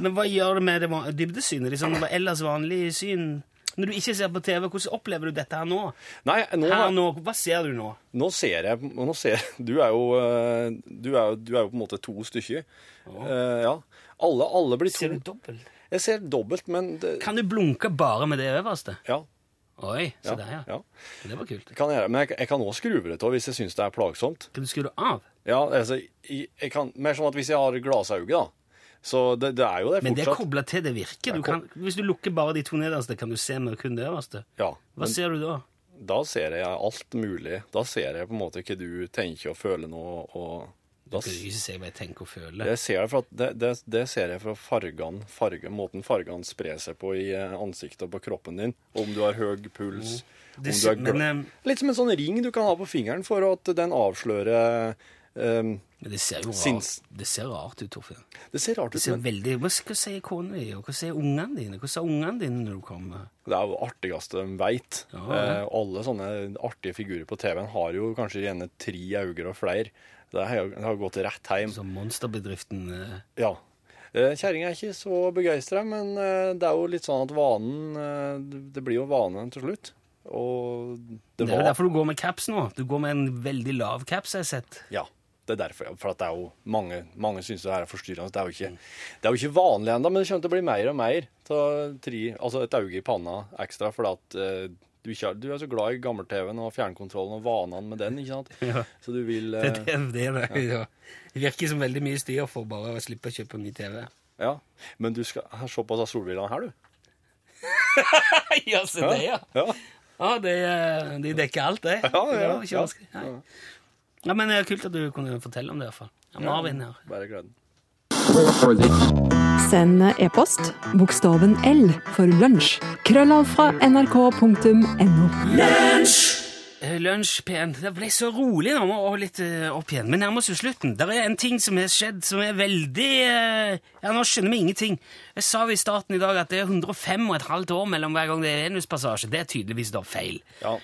Men hva gjør det med det dybdesynet? Liksom, ellers vanlig syn? Når du ikke ser på TV, hvordan opplever du dette her nå? Nei, nå, Her nå, Hva ser du nå? nå ser jeg nå ser, Du er jo eh, du er, du er jo på en måte to stykker. Eh, ja. Alle, alle blir to. Ser du dobbelt? Jeg ser dobbelt, men det, Kan du blunke bare med det øverste? Ja. Oi, se ja, der, ja. ja. Det var kult. Kan jeg. Men jeg, jeg kan også skru det av hvis jeg syns det er plagsomt. Kan du skru det av? Ja, altså, jeg, jeg kan, Mer sånn at hvis jeg har glasauge, da Så det, det er jo det fortsatt. Men det er kobla til det virker. Du kan, hvis du lukker bare de to nederste, kan du se med kun det øverste. Ja, Hva men ser du da? da ser jeg alt mulig. Da ser jeg på en måte hva du tenker og føler nå. og Du da, kan jo ikke se hva jeg tenker og føler. Det ser det, fra, det, det, det ser jeg fra fargene, farge, måten fargene sprer seg på i eh, ansiktet og på kroppen din. Om du har høy puls. mm. Det du er men, eh, Litt som en sånn ring du kan ha på fingeren for at den avslører um, Men det ser jo rart, det ser rart ut, Torfinn. Det ser rart Det ser men veldig... Hva sier kona di, og hva sier ungene dine? Hva sa ungene dine når du kommer? det er jo det artigste de veit. Ja, eh, alle sånne artige figurer på TV-en har jo kanskje gjerne tre øyne og flere. Det har, gått rett hjem. Som monsterbedriften eh, Ja. Eh, Kjerringa er ikke så begeistra, men eh, det er jo litt sånn at vanen det- blir jo vanen til slutt. Og det Det er jo var derfor du går med caps nå. Du går med en veldig lav caps, jeg har sett. Ja, det er derfor. For at det er jo mange, mange syns det her er forstyrrende. Det er jo ikke, det er jo ikke vanlig ennå, men det kommer til å bli mer og mer. Tre, altså et øye i panna ekstra, fordi at du, ikke, du er så glad i gammel-TV-en og fjernkontrollen og vanene med den, ikke sant? Ja. Så du vil Det, eh, det, det, er det, ja. det virker som veldig mye styr for bare å slippe å kjøpe ny TV. Ja. Men du skal ha såpass av solbrillene her, du. ja, se det, ja. Ja. Ja, det, eh, de dekker alt, det. Ja, ja, Det var ikke ja. vanskelig. Ja, men det er kult at du kunne fortelle om det, i hvert fall. Ja, Marvin her. Bare gleden. Send e-post bokstaven L for lunsj. Krøllav fra nrk.no. Eh, Lunsj P1. Det ble så rolig nå, over litt eh, opp igjen. Vi nærmer oss slutten. Det er en ting som har skjedd som er veldig eh, Ja, nå skjønner vi ingenting. Jeg sa i starten i dag at det er 105 og et halvt år mellom hver gang det er Venuspassasje. Det er tydeligvis da feil. Ja.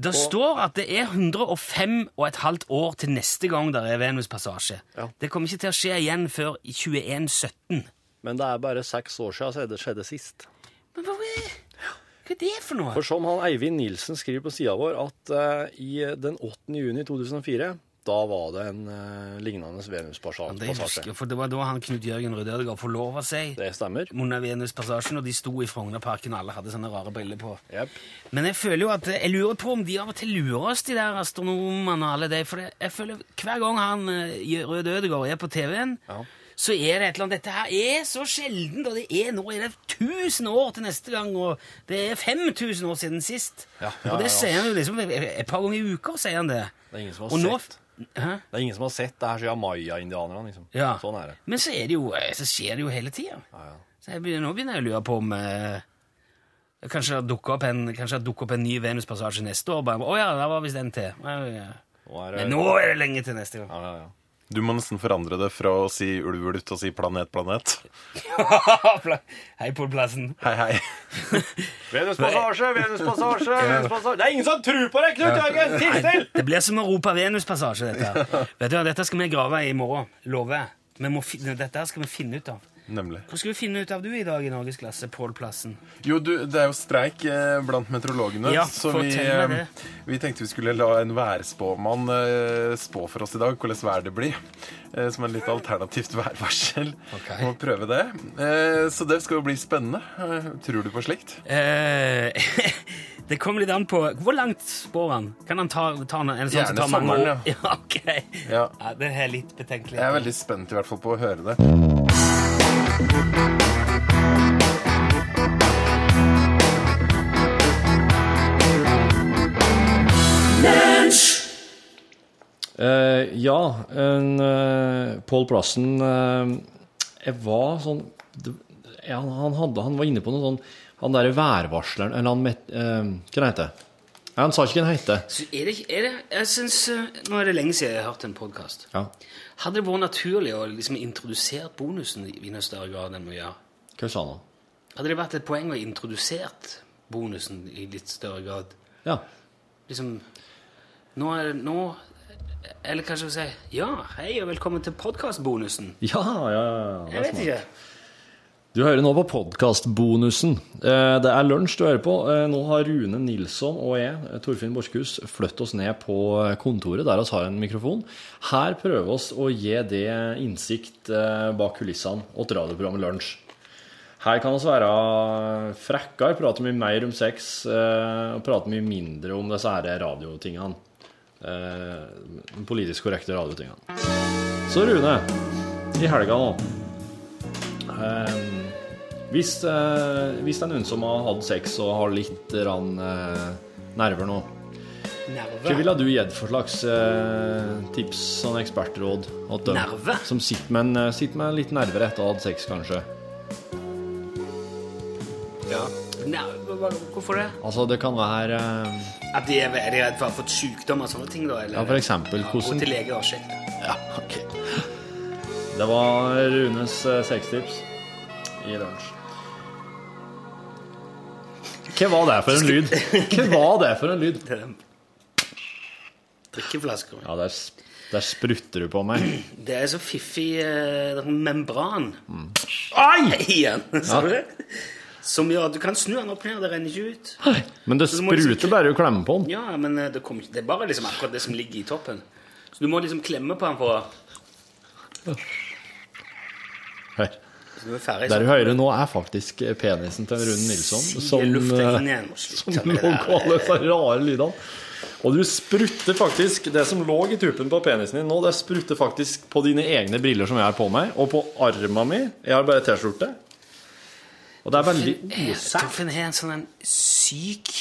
Det står at det er 105 og et halvt år til neste gang det er Venuspassasje. Ja. Det kommer ikke til å skje igjen før i 2117. Men det er bare seks år siden det skjedde sist. Men hva er, hva er det for noe? For som han Eivind Nilsen skriver på sida vår, at uh, i den 8. juni 2004 da var det en uh, lignende Det Venuspassasje. husker for det var da han Knut Jørgen Røde Ødegaard forlova seg. Det stemmer. under Venuspassasjen, og de sto i Frognerparken, og alle hadde sånne rare briller på. Yep. Men jeg føler jo at, jeg lurer på om de av og til lurer oss, de der astronomene og alle de. for jeg føler hver gang han eh, Røde Ødegaard er på TV-en, Ja. så er det et eller annet, dette her er så sjeldent, og det er nå er det 1000 år til neste gang, og det er 5000 år siden sist. Ja, ja, og det ja. sier han jo liksom et par ganger i uka, sier han det. Det er ingen som har Og sett Hæ? Det er ingen som har sett det her siden maya-indianerne. Liksom. Ja. Sånn er det. Men så, er det jo, eh, så skjer det jo hele tida. Ja, ja. Så begynner, nå begynner jeg å lure på om eh, Kanskje det dukker opp en, dukker opp en ny Venuspassasje neste år. Bare, å ja, der var visst den til. Men nå er det lenge til neste gang. ja, ja, ja. Du må nesten forandre det fra å si ulv ulv til å si planet planet. Hei, Polplassen. Hei, hei. Venuspassasje, Venuspassasje, Venuspassasje Det er ingen som tror på det, Knut Jørgen! Still! Det blir som å rope Venuspassasje, dette. her. Vet du, hva, Dette skal vi grave i morgen. Lover jeg. Dette skal vi finne ut av. Nemlig. Hva skal vi finne ut av du i dag i Norgesklasse, Pål Plassen? Jo, du, det er jo streik eh, blant meteorologene, Ja, så vi, eh, vi tenkte vi skulle la en værspåmann eh, spå for oss i dag hvordan vær det blir. Eh, som en litt alternativt værvarsel. Ok. Må prøve det. Eh, så det skal jo bli spennende. Eh, tror du på slikt? Eh, det kommer litt an på Hvor langt spår han? Kan han ta, ta en sånn som Gjerne tar mange sommeren, år? Ja, ok. Ja. Ja, det er litt betenkelig. Jeg er veldig spent i hvert fall på å høre det. Eh, ja, en, uh, Paul Plassen uh, Jeg var sånn det, ja, han, hadde, han var inne på noe sånn Han derre værvarsleren Eller han met, Hva heter det? Ja, han sa ikke hva han heter. Så er det, er det, jeg synes, eh, Nå er det lenge siden jeg har hørt en podkast. Ja. Hadde det vært naturlig å liksom introdusere bonusen i noe større grad enn vi gjør? Hva sa han? Hadde det vært et poeng å introdusert bonusen i litt større grad? Ja. Liksom Nå er det nå Eller kanskje å si ja, hei og velkommen til podkastbonusen. Ja, ja, ja. Jeg vet smart. ikke. Du hører nå på podkastbonusen. Eh, Det er lunsj du hører på. Eh, Nå har Rune Nilsson og jeg, eh, Torfinn Borchhus, flyttet oss ned på kontoret der vi har en mikrofon. Her prøver oss å gi det innsikt bak kulissene til radioprogrammet Lunsj. Her kan vi være frekkere, prate mye mer om sex og prate mye mindre om disse her radiotingene. De politisk korrekte radiotingene. Så Rune, i helga nå hvis, eh, hvis det er noen som har hatt sex og har litt rann, eh, nerver nå, hva Nerve. ville du gitt for slags eh, tips, sånn ekspertråd? At de, Nerve? Som sitter med, en, eh, sitter med litt nerver etter å ha hatt sex, kanskje. Nerve, Hvorfor det? Altså, det kan være eh, At de er, er de redd for å ha fått sykdom og sånne ting? da? Eller? Ja, for eksempel, Ja, hvordan- til lege og sjekke. Ja, ok. Det var Runes eh, sextips i lunsj. Hva var det for en lyd? Hva var det for en lyd? Drikkeflasker. Ja, det er s- Der sprutter du på meg. Det er så fiffig det en membran Ai! igjen. Ja. du? Som gjør at du kan snu den opp ned, det renner ikke ut. Men det liksom spruter bare du klemmer på den. Ja, men eh, det, kom, det er bare liksom akkurat det som ligger i toppen. Så du må liksom klemme på den for å Hør. Er ferdig. der du hører nå, er faktisk penisen til Rune Nilsson som, eh, igjen. og som det alle disse rare lydene. Og du sprutter faktisk Det som lå i tuppen på penisen din nå, det sprutter faktisk på dine egne briller som jeg har på meg, og på armen min. Jeg har bare T-skjorte. Og det er veldig osært. Torfinn har en sånn en syk,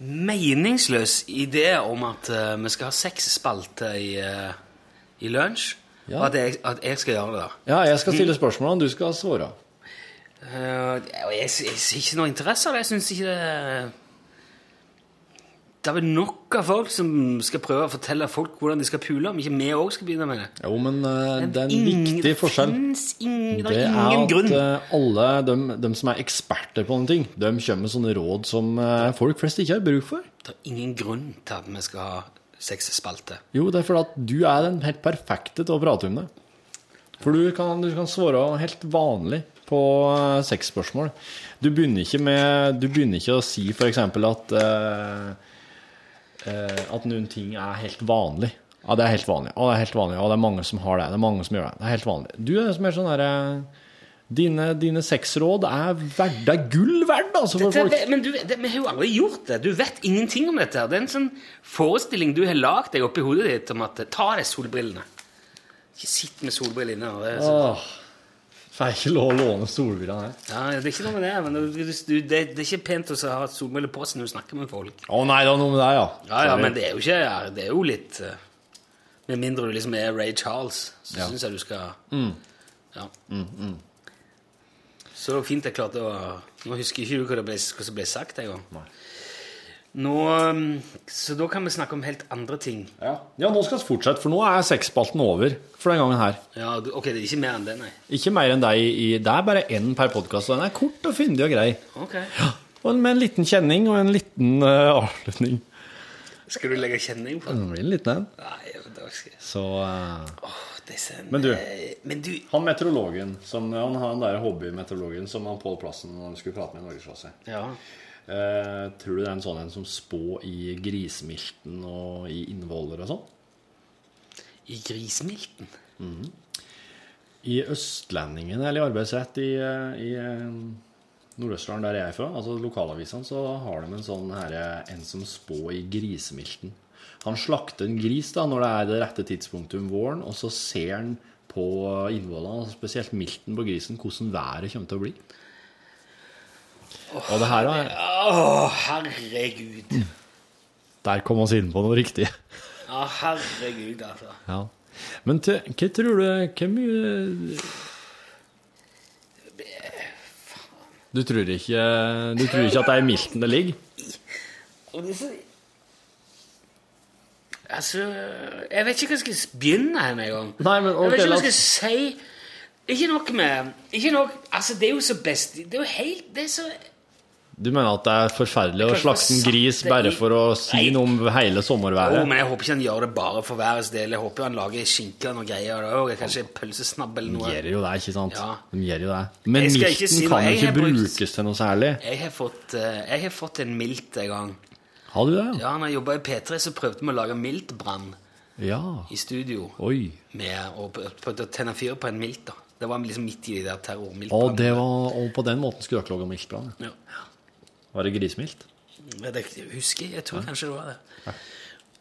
meningsløs idé om at uh, vi skal ha seks spalter i, uh, i lunsj, Ja. at jeg, at jeg skal gjøre det. da. Ja, jeg skal stille spørsmål, og du skal svare. Uh, jeg, har ikke noe interesse av det. Jeg syns ikke det Det er vel nok av folk som skal prøve å fortelle folk hvordan de skal pule, om ikke vi òg skal begynne med det. Jo, men uh, det er en Ingen- viktig forskjell. Det, ingen, det Det er ingen at grunn. eh, alle de, de som er eksperter på noen ting, de kommer med sånne råd som uh, folk flest ikke har bruk for. Det er ingen grunn til at vi skal ha seks. Jo, det er fordi at du er den helt perfekte til å prate om det. For du kan, du kan svare helt vanlig på uh, sexspørsmål. Du begynner ikke med Du begynner ikke å si f.eks. at uh, uh, At noen ting er helt vanlig. Ja, det er helt vanlig. Ja, det er helt vanlig. Ja, det er mange som har det. Det er mange som gjør det. Det er helt vanlig. Du er mer sånn derre Dine, dine sexråd er Det er gull verdt, altså, for Dette, folk. men du, det, vi har jo aldri gjort det. Du vet ingenting om dette. her. Det er en sånn forestilling du har lagd deg oppi hodet ditt om at ta deg solbrillene. Ikke sitt med solbriller inne. Det er, Åh, Får jeg ikke lov å låne solbrillene her? ja, det er ikke noe med det, men du, du, det, det er ikke pent å ha solbriller på seg når du snakker med folk. Å nei, det er noe med deg, ja. Ja, ja, men det er jo ikke ja, Det er jo litt eh, Med mindre du liksom er Ray Charles, så Ja. syns jeg du skal Ja. Så fint jeg klarte å Nå husker ikke hva, det ble, hva som ble sagt en gang. Nå, um, så da kan vi snakke om helt andre ting. Ja. ja, nå skal vi fortsette, for nå er sexspalten over for den gangen her. Ja, Ok, det er ikke mer enn det, nei. Ikke mer enn deg i Det er bare én per podkast, og den er kort og fyndig og grei. Ok. Og med en liten kjenning og en liten uh, avslutning. Skal du legge kjenning på den? Det blir en liten en. Nei, det var ikke... Så uh... disse Men du- eh, Men du Han meteorologen, som, han har den der hobbymeteorologen som han Pål Plassen skulle prate med i Norgesklasse. Ja. Eh, tror du det er en sånn en som spå i grismilten og i innvoller og sånn? I grismilten. I Østlendingen, eller i Arbeidsrett i, eh, i eh, Nord-Østerdalen, der jeg er fra, altså lokalavisene, så har de en sånn her, eh, en som spår i grisemilten. Han slakter en gris da, når det er det rette tidspunktet om våren, og så ser han på innvollene, altså spesielt milten på grisen, hvordan været kommer til å bli. Og det her er, Å, herregud. der kom vi inn på noe riktig. Ja, herregud, altså. Ja. Men til, hva tror du Hvor mye Du tror ikke Du tror ikke at det er i milten det ligger? Og det er så... Altså, jeg vet ikke hva jeg skal begynne her med en gang. Nei, men jeg vet ikke hva jeg skal si. Ikke nok med Ikke nok, Altså, det er jo så best Det er jo helt Det er så Du mener at det er forferdelig å slakte en gris bare for å si noe om hele Jo, sommerværet? men jeg håper ikke han gjør det bare for værets del. Jeg håper han lager skinke og greier. Og kanskje pølsesnabb eller De noe. gjør jo det, ikke sant? Ja. De gjør jo det. Men milten si kan jo ikke brukes til noe særlig. Jeg har fått, eh, jeg har fått en milt en gang. Har du det? Ja, når jeg jobba i P3, så prøvde vi å lage miltbrann Ja. i studio. Oi. Med å prøvde å tenne fyr på en milt. da. Det var liksom midt i de der Og, terrormiltbrannene. det var, og på den måten skulle dere lage miltbrann? Ja. Var det grismilt? Det husker jeg. Jeg tror kanskje det var det.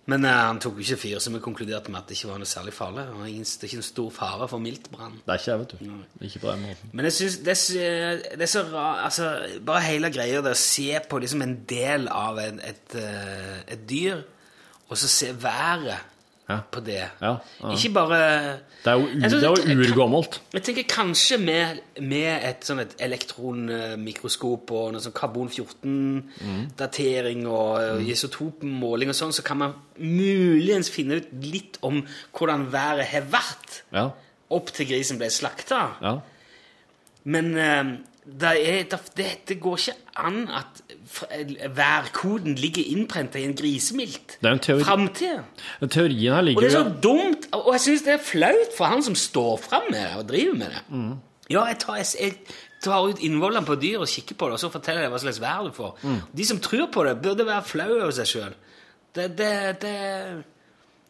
Men uh, han tok jo ikke fyr, så vi konkluderte med at det ikke var noe særlig farlig. Det er ikke en stor fare for miltbrann. Det er ikke vet du. Ikke på den måten. Men jeg synes det, er så- det er så rart altså, Bare hele greia det å se på liksom en del av et, et, eh, et dyr, og så se været Ja. på det. Ja, ja. Ikke bare Det er jo, Jeg urgammelt. Jeg tenker kanskje med, med et sånn et elektronmikroskop og noe sånn karbon-14-datering og mm. isotopmåling og sånn, så kan man muligens finne ut litt om hvordan været har vært Ja. opp til grisen ble slakta. ja. Men eh, det, er, det, det går ikke an at værkoden ligger innprenta i en grisemilt. Teori. Framtida. Teorien her Og det er så dumt, og jeg syns det er flaut for han som står fram med det og driver med det. Mm. Ja, jeg tar, jeg, jeg tar ut innvollene på dyr og kikker på det, og så forteller jeg hva slags vær du får. Mm. De som tror på det, burde være flau over seg sjøl. Det, det, det,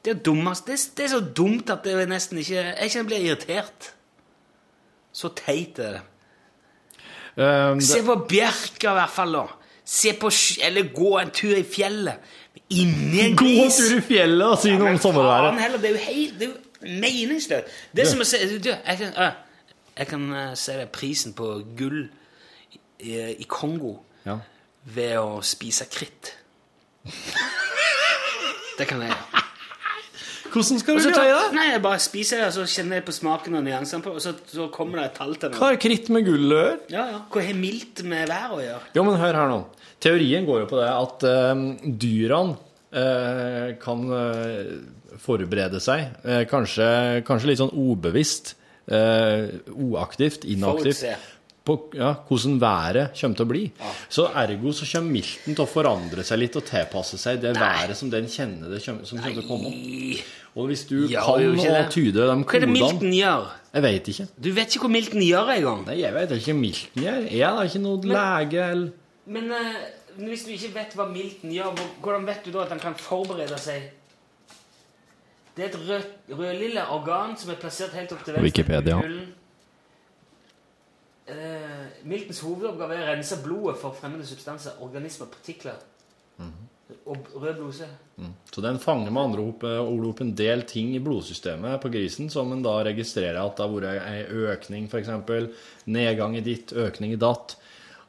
det er dummest. Det, det er så dumt at det nesten ikke Jeg kjenner blir irritert. Så teit er det. Um, Se på Bjerka, i hvert fall. da. Se på, Eller gå en tur i fjellet. Inni en Gå en tur i fjellet og si noe om sommerværet. det er jo helt det er meningsløst. Det er som å se du, jeg kan, uh, jeg kan uh, se deg prisen på gull i, i Kongo Ja. ved å spise kritt. Det kan jeg gjøre. Hvordan skal du gjøre det? nei, jeg bare spiser det, og så kjenner jeg på smaken og nyansene på og så, så kommer det et tall til Hva er har kritt med gull å gjøre? Ja, ja. Hva har mildt med været å gjøre? Jo, men hør her nå. Teorien går jo på det at eh, dyrene eh, kan eh, forberede seg, eh, kanskje, kanskje litt sånn ubevisst, oaktivt, uaktivt, inaktivt, på ja, hvordan været kommer til å bli. Så ergo så kommer milten til å forandre seg litt og tilpasse seg det været som den kjenner det kommer, som kommer til å komme. Og hvis du Ja, kan å tyde de Hva er det milten gjør? Jeg vet ikke. Du vet ikke hva milten gjør engang. Nei, jeg vet ikke hva milten gjør. Jeg er da ikke noe lege eller Men eh, hvis du ikke vet hva milten gjør, hvordan vet du da at han kan forberede seg? Det er et rød, rødlille organ som er plassert helt opp til venstre. Wikipedia. Eh, miltens hovedoppgave er å rense blodet for fremmede substanser, organismer, partikler og rød blodcelle. Så den fanger med andre ord opp en del ting i blodsystemet på grisen, som en da registrerer at det har vært en økning, f.eks. Nedgang i ditt, økning i datt.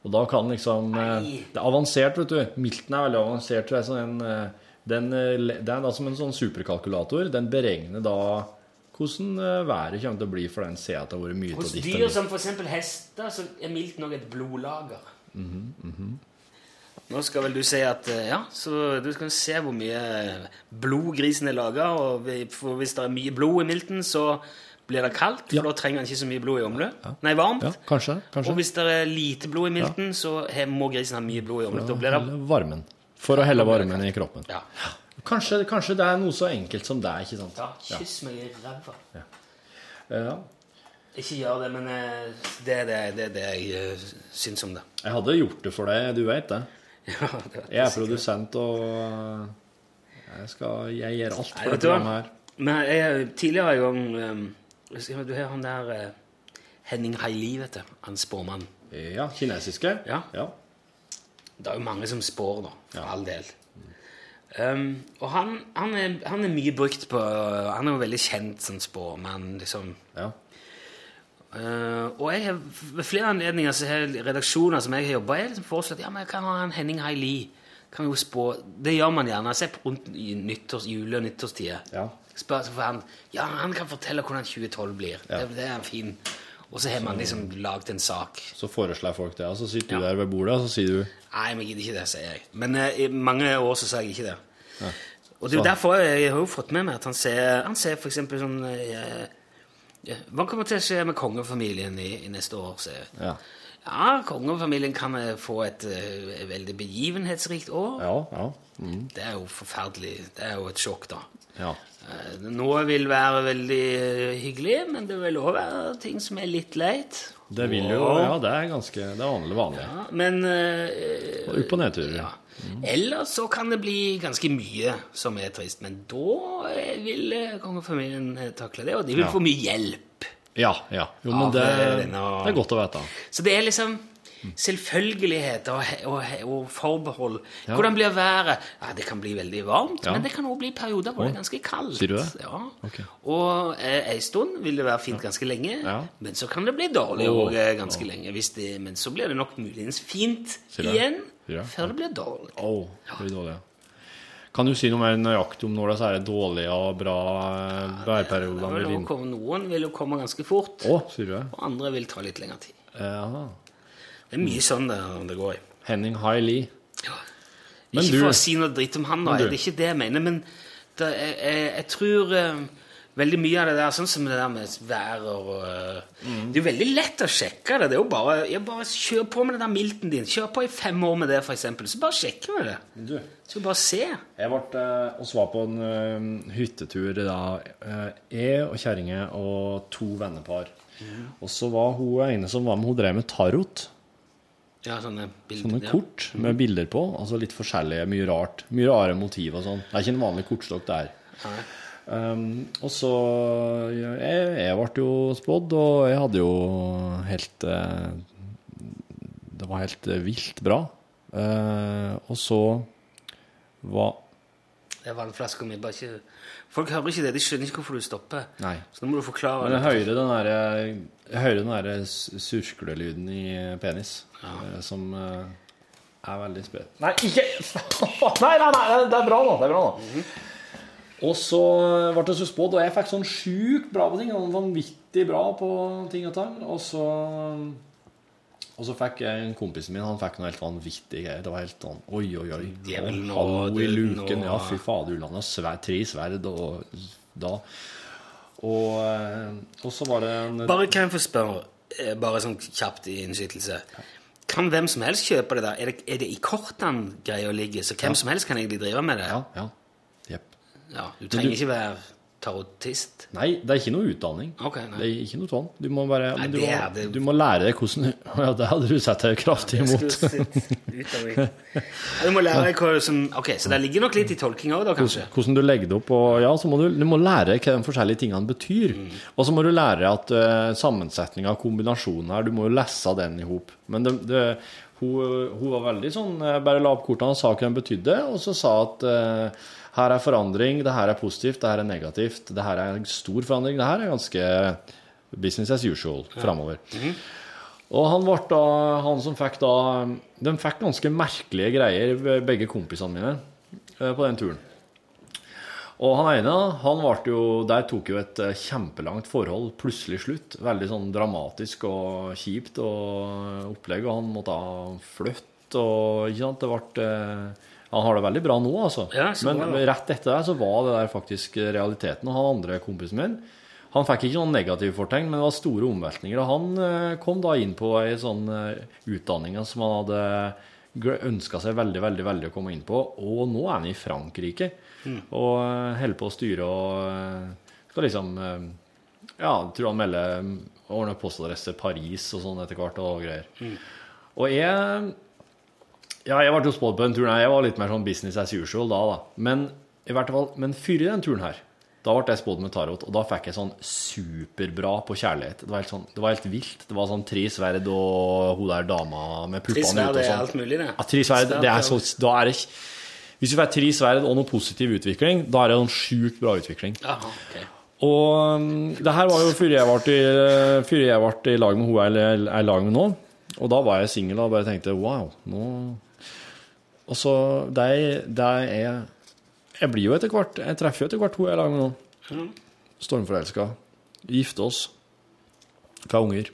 Og da kan liksom eh, Nei. Det er avansert, vet du. Milten er veldig avansert. det er sånn en, eh, den, eh, det er da som en sånn superkalkulator. Den beregner da hvordan eh, været kommer til å bli, for den ser at det har vært mye Hos ditt og dyr ditt. som f.eks. hester, så er milten også et blodlager. Nå skal vel du si at eh, ja, så du skal se hvor mye blod grisen er laga, og hvis det er mye blod i milten, så blir det kaldt, for Ja. da trenger han ikke så mye blod i omløp. Nei, varmt. Ja, kanskje. Og hvis det er lite blod i milten, så må grisen ha mye blod i omløp. Da blir det varmen. For å helle varmen i kroppen. ja. Kanskje, kanskje det er noe så enkelt som det, ikke sant? ja, kyss meg i ræva. Ja. Ikke gjør det, men eh, det er det, det, det jeg eh, syns om det. Jeg hadde gjort det for deg, du vet det. Ja, det Jeg er produsent, og jeg, skal, jeg gjør alt for dette programmet her. Men jeg, tidligere en gang Du har han der eh, Henning Haili, vet du. Han spåmannen. Ja, kinesiske? Ja. ja. Det er jo mange som spår, da. For Ja. all del. Um, og han, han, er, han er mye brukt på Han er jo veldig kjent som spåmann, liksom. ja. Uh, og jeg har ved flere anledninger så har redaksjoner som jeg har jobba i, liksom foreslått ja, men jeg kan ha en Henning Haili. Kan jo spå Det gjør man gjerne. Se rundt i nyttårs, jule- og nyttårstider. Ja. Spør så får han Ja, han kan fortelle hvordan 2012 blir. Ja. Det, det er fin. Og så har man liksom lagd en sak. Så foreslår folk det, og så sitter du Ja. der ved bordet, og så sier du Nei, men jeg gidder ikke det, sier jeg. Men uh, i mange år så sa jeg ikke det. Og det er jo derfor jeg, jeg har jo fått med meg at han ser, han ser for eksempel sånn uh, ja, Hva kommer til å skje med kongefamilien i, i neste år? jeg. Ja. Ja, kongefamilien kan eh, få et eh, veldig begivenhetsrikt år. Ja, ja. Mm, Det er jo forferdelig. Det er jo et sjokk, da. ja. Eh, Noe vil være veldig eh, hyggelig, men det vil òg være ting som er litt leit. Det vil jo Ja, det er ganske Det er vanlig. vanlig. Ja, men uh, Opp- og nedturer. ja. Eller så kan det bli ganske mye som er trist, men da eh, vil eh, kongefamilien eh, takle det, og de vil Ja. få mye hjelp. Ja, ja. Jo, men det, eh, det er godt å vite. Så det er liksom selvfølgeligheter og, og, og forbehold. Ja. Hvordan blir været? Ja, Det kan bli veldig varmt, Ja. men det kan også bli perioder hvor det er ganske kaldt. sier du det? Ja. Okay. Og eh, en stund vil det være fint ganske lenge, Ja. men så kan det bli dårlig eh, ganske lenge. Hvis det, men så blir det nok muligens fint igjen før det blir dårlig. Å, det blir dårlig. ja. Kan du si noe mer nøyaktig om når det er dårlige og bra værperioder? Inn? komme- Noen vil jo komme ganske fort, oh, og andre vil ta litt lengre tid. Ja. Det er mye sånn det, det går i. Henning Haili. Ja. Men ikke du- for å si noe dritt om han, da. Det er ikke det jeg mener. Men det, jeg, jeg, jeg tror uh, veldig mye av det der, sånn som det der med vær og uh, Mm. Det er jo veldig lett å sjekke det. Det er jo bare, jeg bare Kjør på med den der milten din. Kjør på i fem år med det, eksempel. Så bare sjekker vi det. Du, Så bare se. jeg ble, eh, uh, var på en eh, hyttetur da, eh, jeg og kjerringa og to vennepar. Og så var hun ene som var med, hun drev med tarot. Ja, sånne bilder. Sånne ja. kort med bilder på. Altså litt forskjellige, mye rart. Mye rare motiv og sånn. Det er ikke en vanlig kortstokk der. Um, og så jeg, jeg ble jo spådd, og jeg hadde jo helt eh, Det var helt eh, vilt bra. Uh, og så var Det en flaske med Bare ikke Folk hører ikke det. De skjønner ikke hvorfor du stopper. Nei. Så nå må du forklare. Men jeg litt. hører den derre Jeg hører den derre surklelyden i penis, ja. som eh, er veldig sprø. Nei, ikke Nei, nei, nei, det er bra nå. Det er bra nå. Og så ble det så spådd, og jeg fikk sånn sjukt bra på ting. Sånn vanvittig bra på ting og tang. Og så og så fikk jeg en kompisen min, han fikk noe helt vanvittig greier. Det var helt sånn Oi, oi, oi. Djevelen nå, Hallo i luken. Ja, fy fader, Ulland har svær, tre sverd og da. Og, eh, og så var det en Bare kan jeg få spørre, eh, bare sånn kjapt i innskytelse. Kan hvem som helst kjøpe det der? Er det, er det i kortene greia ligger, så hvem som helst kan egentlig drive med det? Ja, ja. Jepp. Ja, du trenger du- ikke være tarotist. Nei, det er ikke noe utdanning. Okay, Det er ikke noe sånn. Du må bare Nei, men du, må, det- du må lære deg hvordan Ja, det hadde du sett deg kraftig imot. Ja, du må lære deg hva som Ok, så det ligger nok litt i tolking òg, da, kanskje? Hvordan du legger det opp. Og, ja, så må du, du må lære hva de forskjellige tingene betyr. Og så må du lære at uh, sammensetninga av kombinasjonen her, du må jo lese den i hop. Men det, det, hun, hun var veldig sånn eh, Bare la opp kortene og sa hva de betydde, og så sa at eh, her er forandring, det her er positivt, det her er negativt, det her er en stor forandring, det her er ganske business as usual framover. Og han ble da, han som fikk da De fikk ganske merkelige greier, begge kompisene mine, eh, på den turen. Og han ene, han ble jo Der tok jo et eh, kjempelangt forhold plutselig slutt. Veldig sånn dramatisk og kjipt og opplegg, og han måtte flytte og Ikke sant, det ble Han har det veldig bra nå, altså. Ja, Men bra, rett etter det så var det der faktisk realiteten. Og han andre kompisen min han fikk ikke noen negative fortegn, men det var store omveltninger. Og han eh, kom da inn på ei sånn eh, utdanning som han hadde ønska seg veldig, veldig veldig å komme inn på. Og nå er han i Frankrike og eh, holder på å styre og skal liksom Ja, tror han melder ordner postadresse Paris og sånn etter hvert og greier. Og jeg Ja, jeg ble jo spådd på den turen her. Jeg var litt mer sånn business as usual da, da. Men i hvert fall, men før den turen her, da ble jeg spådd med tarot, og da fikk jeg sånn superbra på kjærlighet. Det var helt, sånn, det var helt vilt. Det var sånn tre sverd og hun der dama med puppene Trist vær, ute det og er sånn. alt mulig, det. Ja, tre sverd, det er så, da er det ikke Hvis du får tre sverd og noe positiv utvikling, da er det en sjukt bra utvikling. Aha, okay. Og um, det her var jo før jeg ble i, før jeg ble i lag med hun jeg er i lag med nå. Og da var jeg singel og bare tenkte wow, nå Og så de, de er Jeg blir jo etter hvert Jeg treffer jo etter hvert hun jeg er sammen med nå. Stormforelska. Gifte oss. Får unger.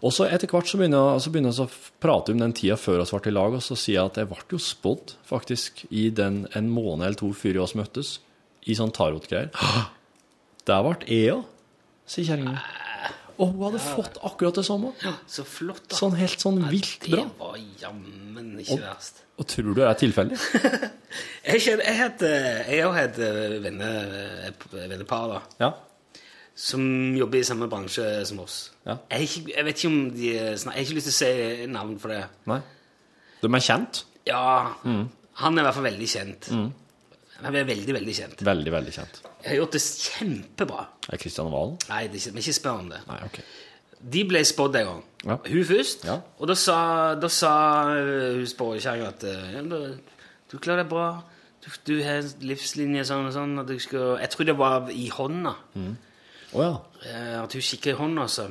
Og så etter hvert så begynner så begynner jeg å prate om den tida før vi ble i lag, og så sier jeg at jeg ble jo spådd, faktisk, i den en måned eller to før vi møttes, i sånn tarotgreier. Der ble jeg òg, sier kjerringa. Og hun hadde fått akkurat det samme. Ja, så flott, da. Sånn helt sånn vilt bra. Det var jammen ikke verst. Og tror du det er tilfeldig? Jeg har et vennepar da, Ja. som jobber i samme bransje som oss. Ja. Jeg, ikke, jeg vet ikke om de Jeg har ikke lyst til å si navn for det. Nei. De er kjent? Ja, Mm. han er i hvert fall veldig kjent. Han er veldig, veldig kjent. Veldig, veldig kjent. Jeg har gjort det kjempebra. Er Kristian Valen? Nei, det er ikke, men ikke spør om det. Nei, ok. De ble spådd en gang. Ja. Hun først. Ja. Og da sa, da sa uh, hun spåkjerringa at uh, ja, du, du klarer deg bra. Du, du har livslinje sånn og sånn. At du skal, jeg tror det var i hånda. Å ja. Eh, at hun kikker i hånda, så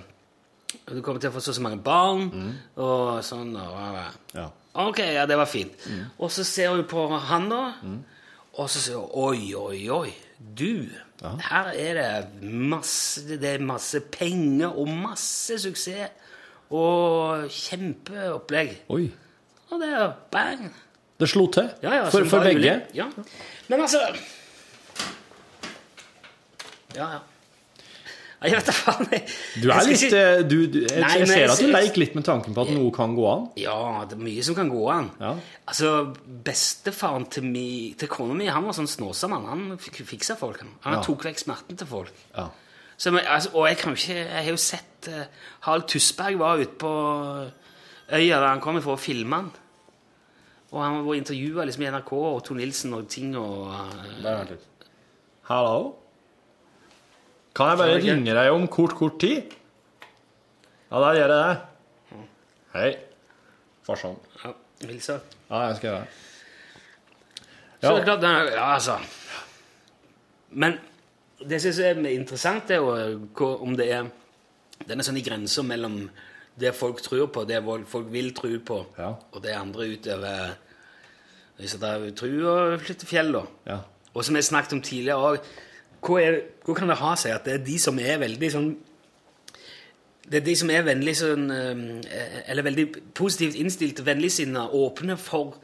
Du kommer til å få så og så mange barn, og sånn. Og, ja. Ok, ja, det var fint. Og så ser hun på han, da. Og så sier hun oi, oi, oi. Du, her er det masse, det er masse penger og masse suksess. Og kjempeopplegg. Oi. Og det er bang. Det slo til? Ja, ja, for for begge? Ja. Men altså Ja, ja. Jeg vet da faen. Jeg, Du er litt ikke- eh, du, du, Jeg, Nei, jeg ser jeg at du leker litt med tanken på at noe kan gå an. Ja, det er mye som kan gå an. Ja. Altså, Bestefaren til, mi, til kona mi han var sånn snåsamann. Han fik- fiksa folk. Han, han Ja. tok vekk smerten til folk. Ja. Så, altså, og jeg kan jo ikke Jeg har jo sett uh, Harald Tusberg var ute på øya der han kom for og filma han. Og han var intervjua liksom, i NRK og Tor Nilsen og ting og uh, Hallo? Kan jeg bare jeg ringe deg om kort, kort tid? Ja, da gjør jeg det. Hei. Farsan. ja, Hilsa. Ja, jeg skal gjøre det. Så det Ja. er klart, ja, altså Men det som er interessant, er jo om det er Den er grensa mellom det folk tror på, det folk vil tro på, Ja. og det andre utover Hvis det er tru og flytte fjell, da. Ja. Og som jeg snakket om tidligere òg, hvor, er- hvor kan det ha seg at det er de som er veldig sånn det er de som er vennlig sånn, eh, eller veldig positivt innstilt, vennligsinna, åpne for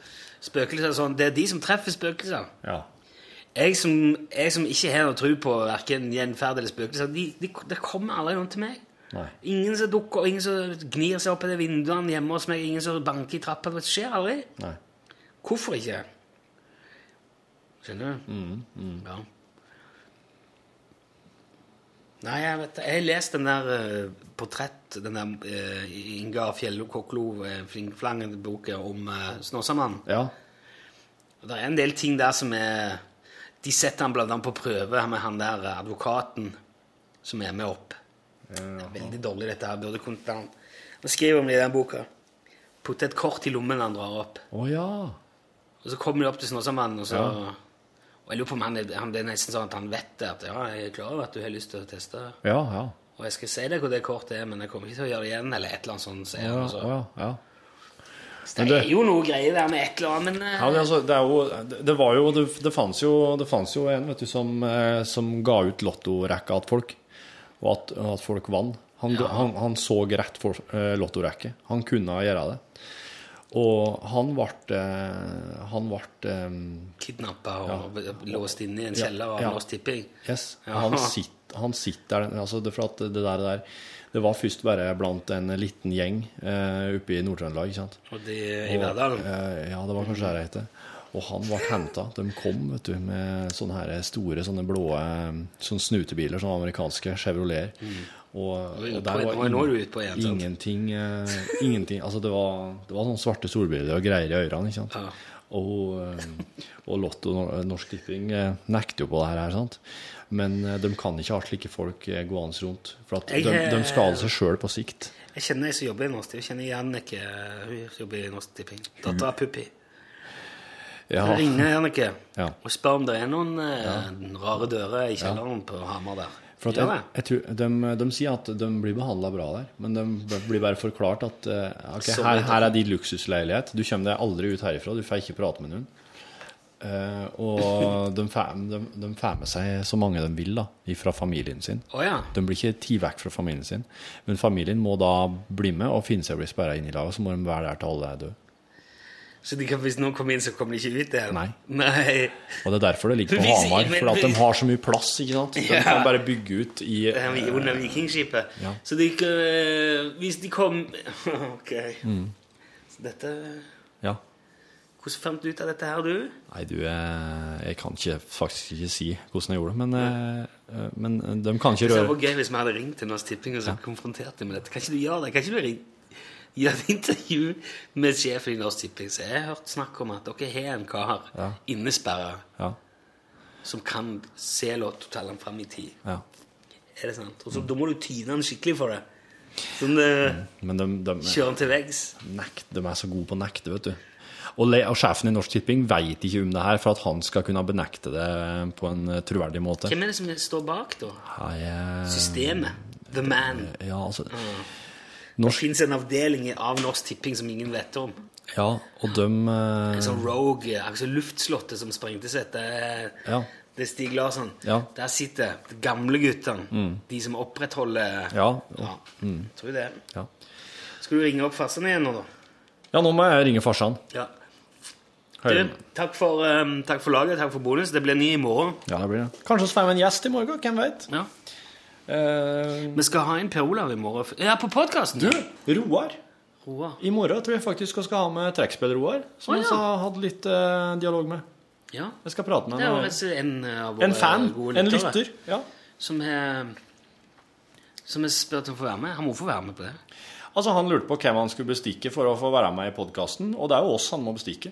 spøkelser. Sånn. Det er de som treffer spøkelser. ja. Jeg som, jeg som ikke har noe tro på verken gjenferd eller spøkelser, de, de, det kommer aldri noen til meg. Nei. Ingen som dukker, ingen som gnir seg opp i de vinduene hjemme hos meg, ingen som banker i trappa. Det skjer aldri. Nei. Hvorfor ikke? Skjønner du? Mm, mm. Ja. Nei, jeg vet. Jeg har lest den der uh, portrett, den der uh, Ingar Fjello Koklo, uh, Flinkflangen-boka om uh, Snåsamannen. Ja. Og Det er en del ting der som er De setter han blant annet på prøve med han der eh, advokaten som er med opp. Det er veldig dårlig, dette her. Burde kunnet han Han skriver om det i den boka. Putte et kort i lommen han drar opp. Å ja. Og så kommer de opp til Snåsamannen, og så Ja. Og jeg lurer på om han, han det er nesten sånn at han vet det. At ja, jeg er klar over at du har lyst til å teste. Ja, ja. Og jeg skal si deg hvor det kortet er, men jeg kommer ikke til å gjøre det igjen. Eller et eller annet sånt. Ja, så. ja, ja. Så det det- er jo noe greier der med et eller annet, men eh, Ja, men altså, det jo Det, det var jo Det, det fantes jo Det jo en, vet du, som, eh, som ga ut lottorekka til folk, og at, at folk vant. Han, ja. han, han så rett for uh, lottorekka. Han kunne gjøre det. Og han ble eh, Han ble eh, kidnappa og låst inne i en kjeller av ja. Norsk Tipping. Yes. Ja. Han, sitter, han sitter der altså det, For at det der, der Det var først bare blant en liten gjeng uh, oppe i Nord-Trøndelag, ikke sant. Og de i Verdalen. Uh, ja, det var kanskje det det het. Og han ble henta. De kom vet du, med sånne her store sånne blå sånne snutebiler, sånne amerikanske Chevrolet. Og, og der var sant? ingenting, uh, ingenting Altså, det var, det var sånne svarte solbriller og greier i ørene, ikke sant. Ja. Og, eh, og Lotto Norsk Tipping eh, nekter jo på det her, sant? men de kan ikke ha slike folk gående rundt. For at Jeg, de, de skader seg sjøl på sikt. Jeg kjenner ei som jobber i Norsk Tipping. Jeg kjenner Jannicke, Hun jobber i Norsk Tipping. Dattera Puppi. Ja, Jeg ringer Jannicke Ja. og spør om det er noen ja. rare dører i kjelleren på Hamar der. For at jeg, jeg tror, de, de sier at de blir behandla bra der, men de blir bare forklart at eh, ok, her, her er din luksusleilighet, du kommer deg aldri ut herifra, du får ikke prate med noen. Uh, og de får, de, de får med seg så mange de vil da, fra familien sin. Oh, ja. De blir ikke tatt vekk fra familien sin, men familien må da bli med og finne seg å bli sperra inn i laget, så må de være der til alle er døde. Så de kan, hvis noen kommer inn, så kommer de ikke ut igjen? Nei. Nei. Og det er derfor det ligger på Hamar, for at de har så mye plass, ikke sant? De Ja. kan bare bygge ut i her under Vikingskipet. Ja. Så de kan eh, Hvis de kom Ok. Mm. Så dette Ja. Hvordan fant du ut av dette her, du? Nei, du, jeg, jeg kan ikke, faktisk ikke si hvordan jeg gjorde det, men, ja. eh, men de kan ikke røre Det hadde vært gøy hvis vi hadde ringt til Norsk Tipping og så konfrontert dem med dette. Kan ikke du gjøre det? Kan ikke du ringe? Gjøre et intervju med sjefen i Norsk Tipping? Så jeg har hørt snakk om at dere har en kar Ja. innesperra Ja, som kan se lottotallene fram i tid. ja. Er det sant? Og så Da må du tyne han skikkelig for det. Sånn eh, Men de, de, kjøre han til veggs. de er så gode på å nekte, vet du. Og, le, og sjefen i Norsk Tipping vet ikke om det her for at han skal kunne benekte det på en eh, troverdig måte. Hvem er det som står bak, da? Eh, Systemet. The man. Ja, altså Det Norsk, fins en avdeling av Norsk Tipping som ingen vet om. Ja, og de eh, En sånn rogue, altså luftslottet som sprengte seg. Det er, Ja. det er Stig Larsson. Ja. Der sitter de gamle guttene. De som opprettholder Ja. Ja, tror jeg det. Ja. Skal du ringe opp farsan igjen nå, da? ja, nå må jeg ringe farsan. Ja. Du, takk for, um, takk for laget, takk for bonus. Det blir ny i morgen. Ja, det blir det. Kanskje vi får en gjest i morgen, hvem vet? Ja. Eh, Vi skal ha inn Per Olav i morgen. Ja, på podkasten. du, Roar. Roar. I morgen tror jeg faktisk vi skal ha med trekkspill-Roar, som vi oh, ja. har hatt litt eh, dialog med. Ja. Jeg skal prate med slett en En fan. gode En lytter. Ja. Som har spurt om å få være med. Han må få være med på det. Altså, Han lurte på hvem han skulle bestikke for å få være med i podkasten, og det er jo oss han må bestikke.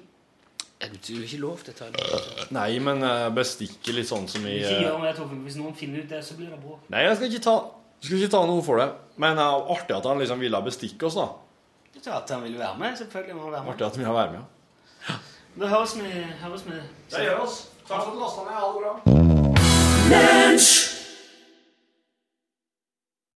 Er det jo ikke lov til å ta det? Nei, men eh, bestikke litt sånn som i Ikke eh, gjør det, Torfinn. Hvis noen finner ut det, så blir det bra. Nei, jeg skal ikke ta, jeg skal ikke ta noe for det. Men det er artig at han liksom ville bestikke oss, da. Det er at han vil være med. Selvfølgelig må han være med. Artig at han ville være med. Da høres vi, høres vi. Det gjør oss. Takk for at du lasta ned. Ha det bra.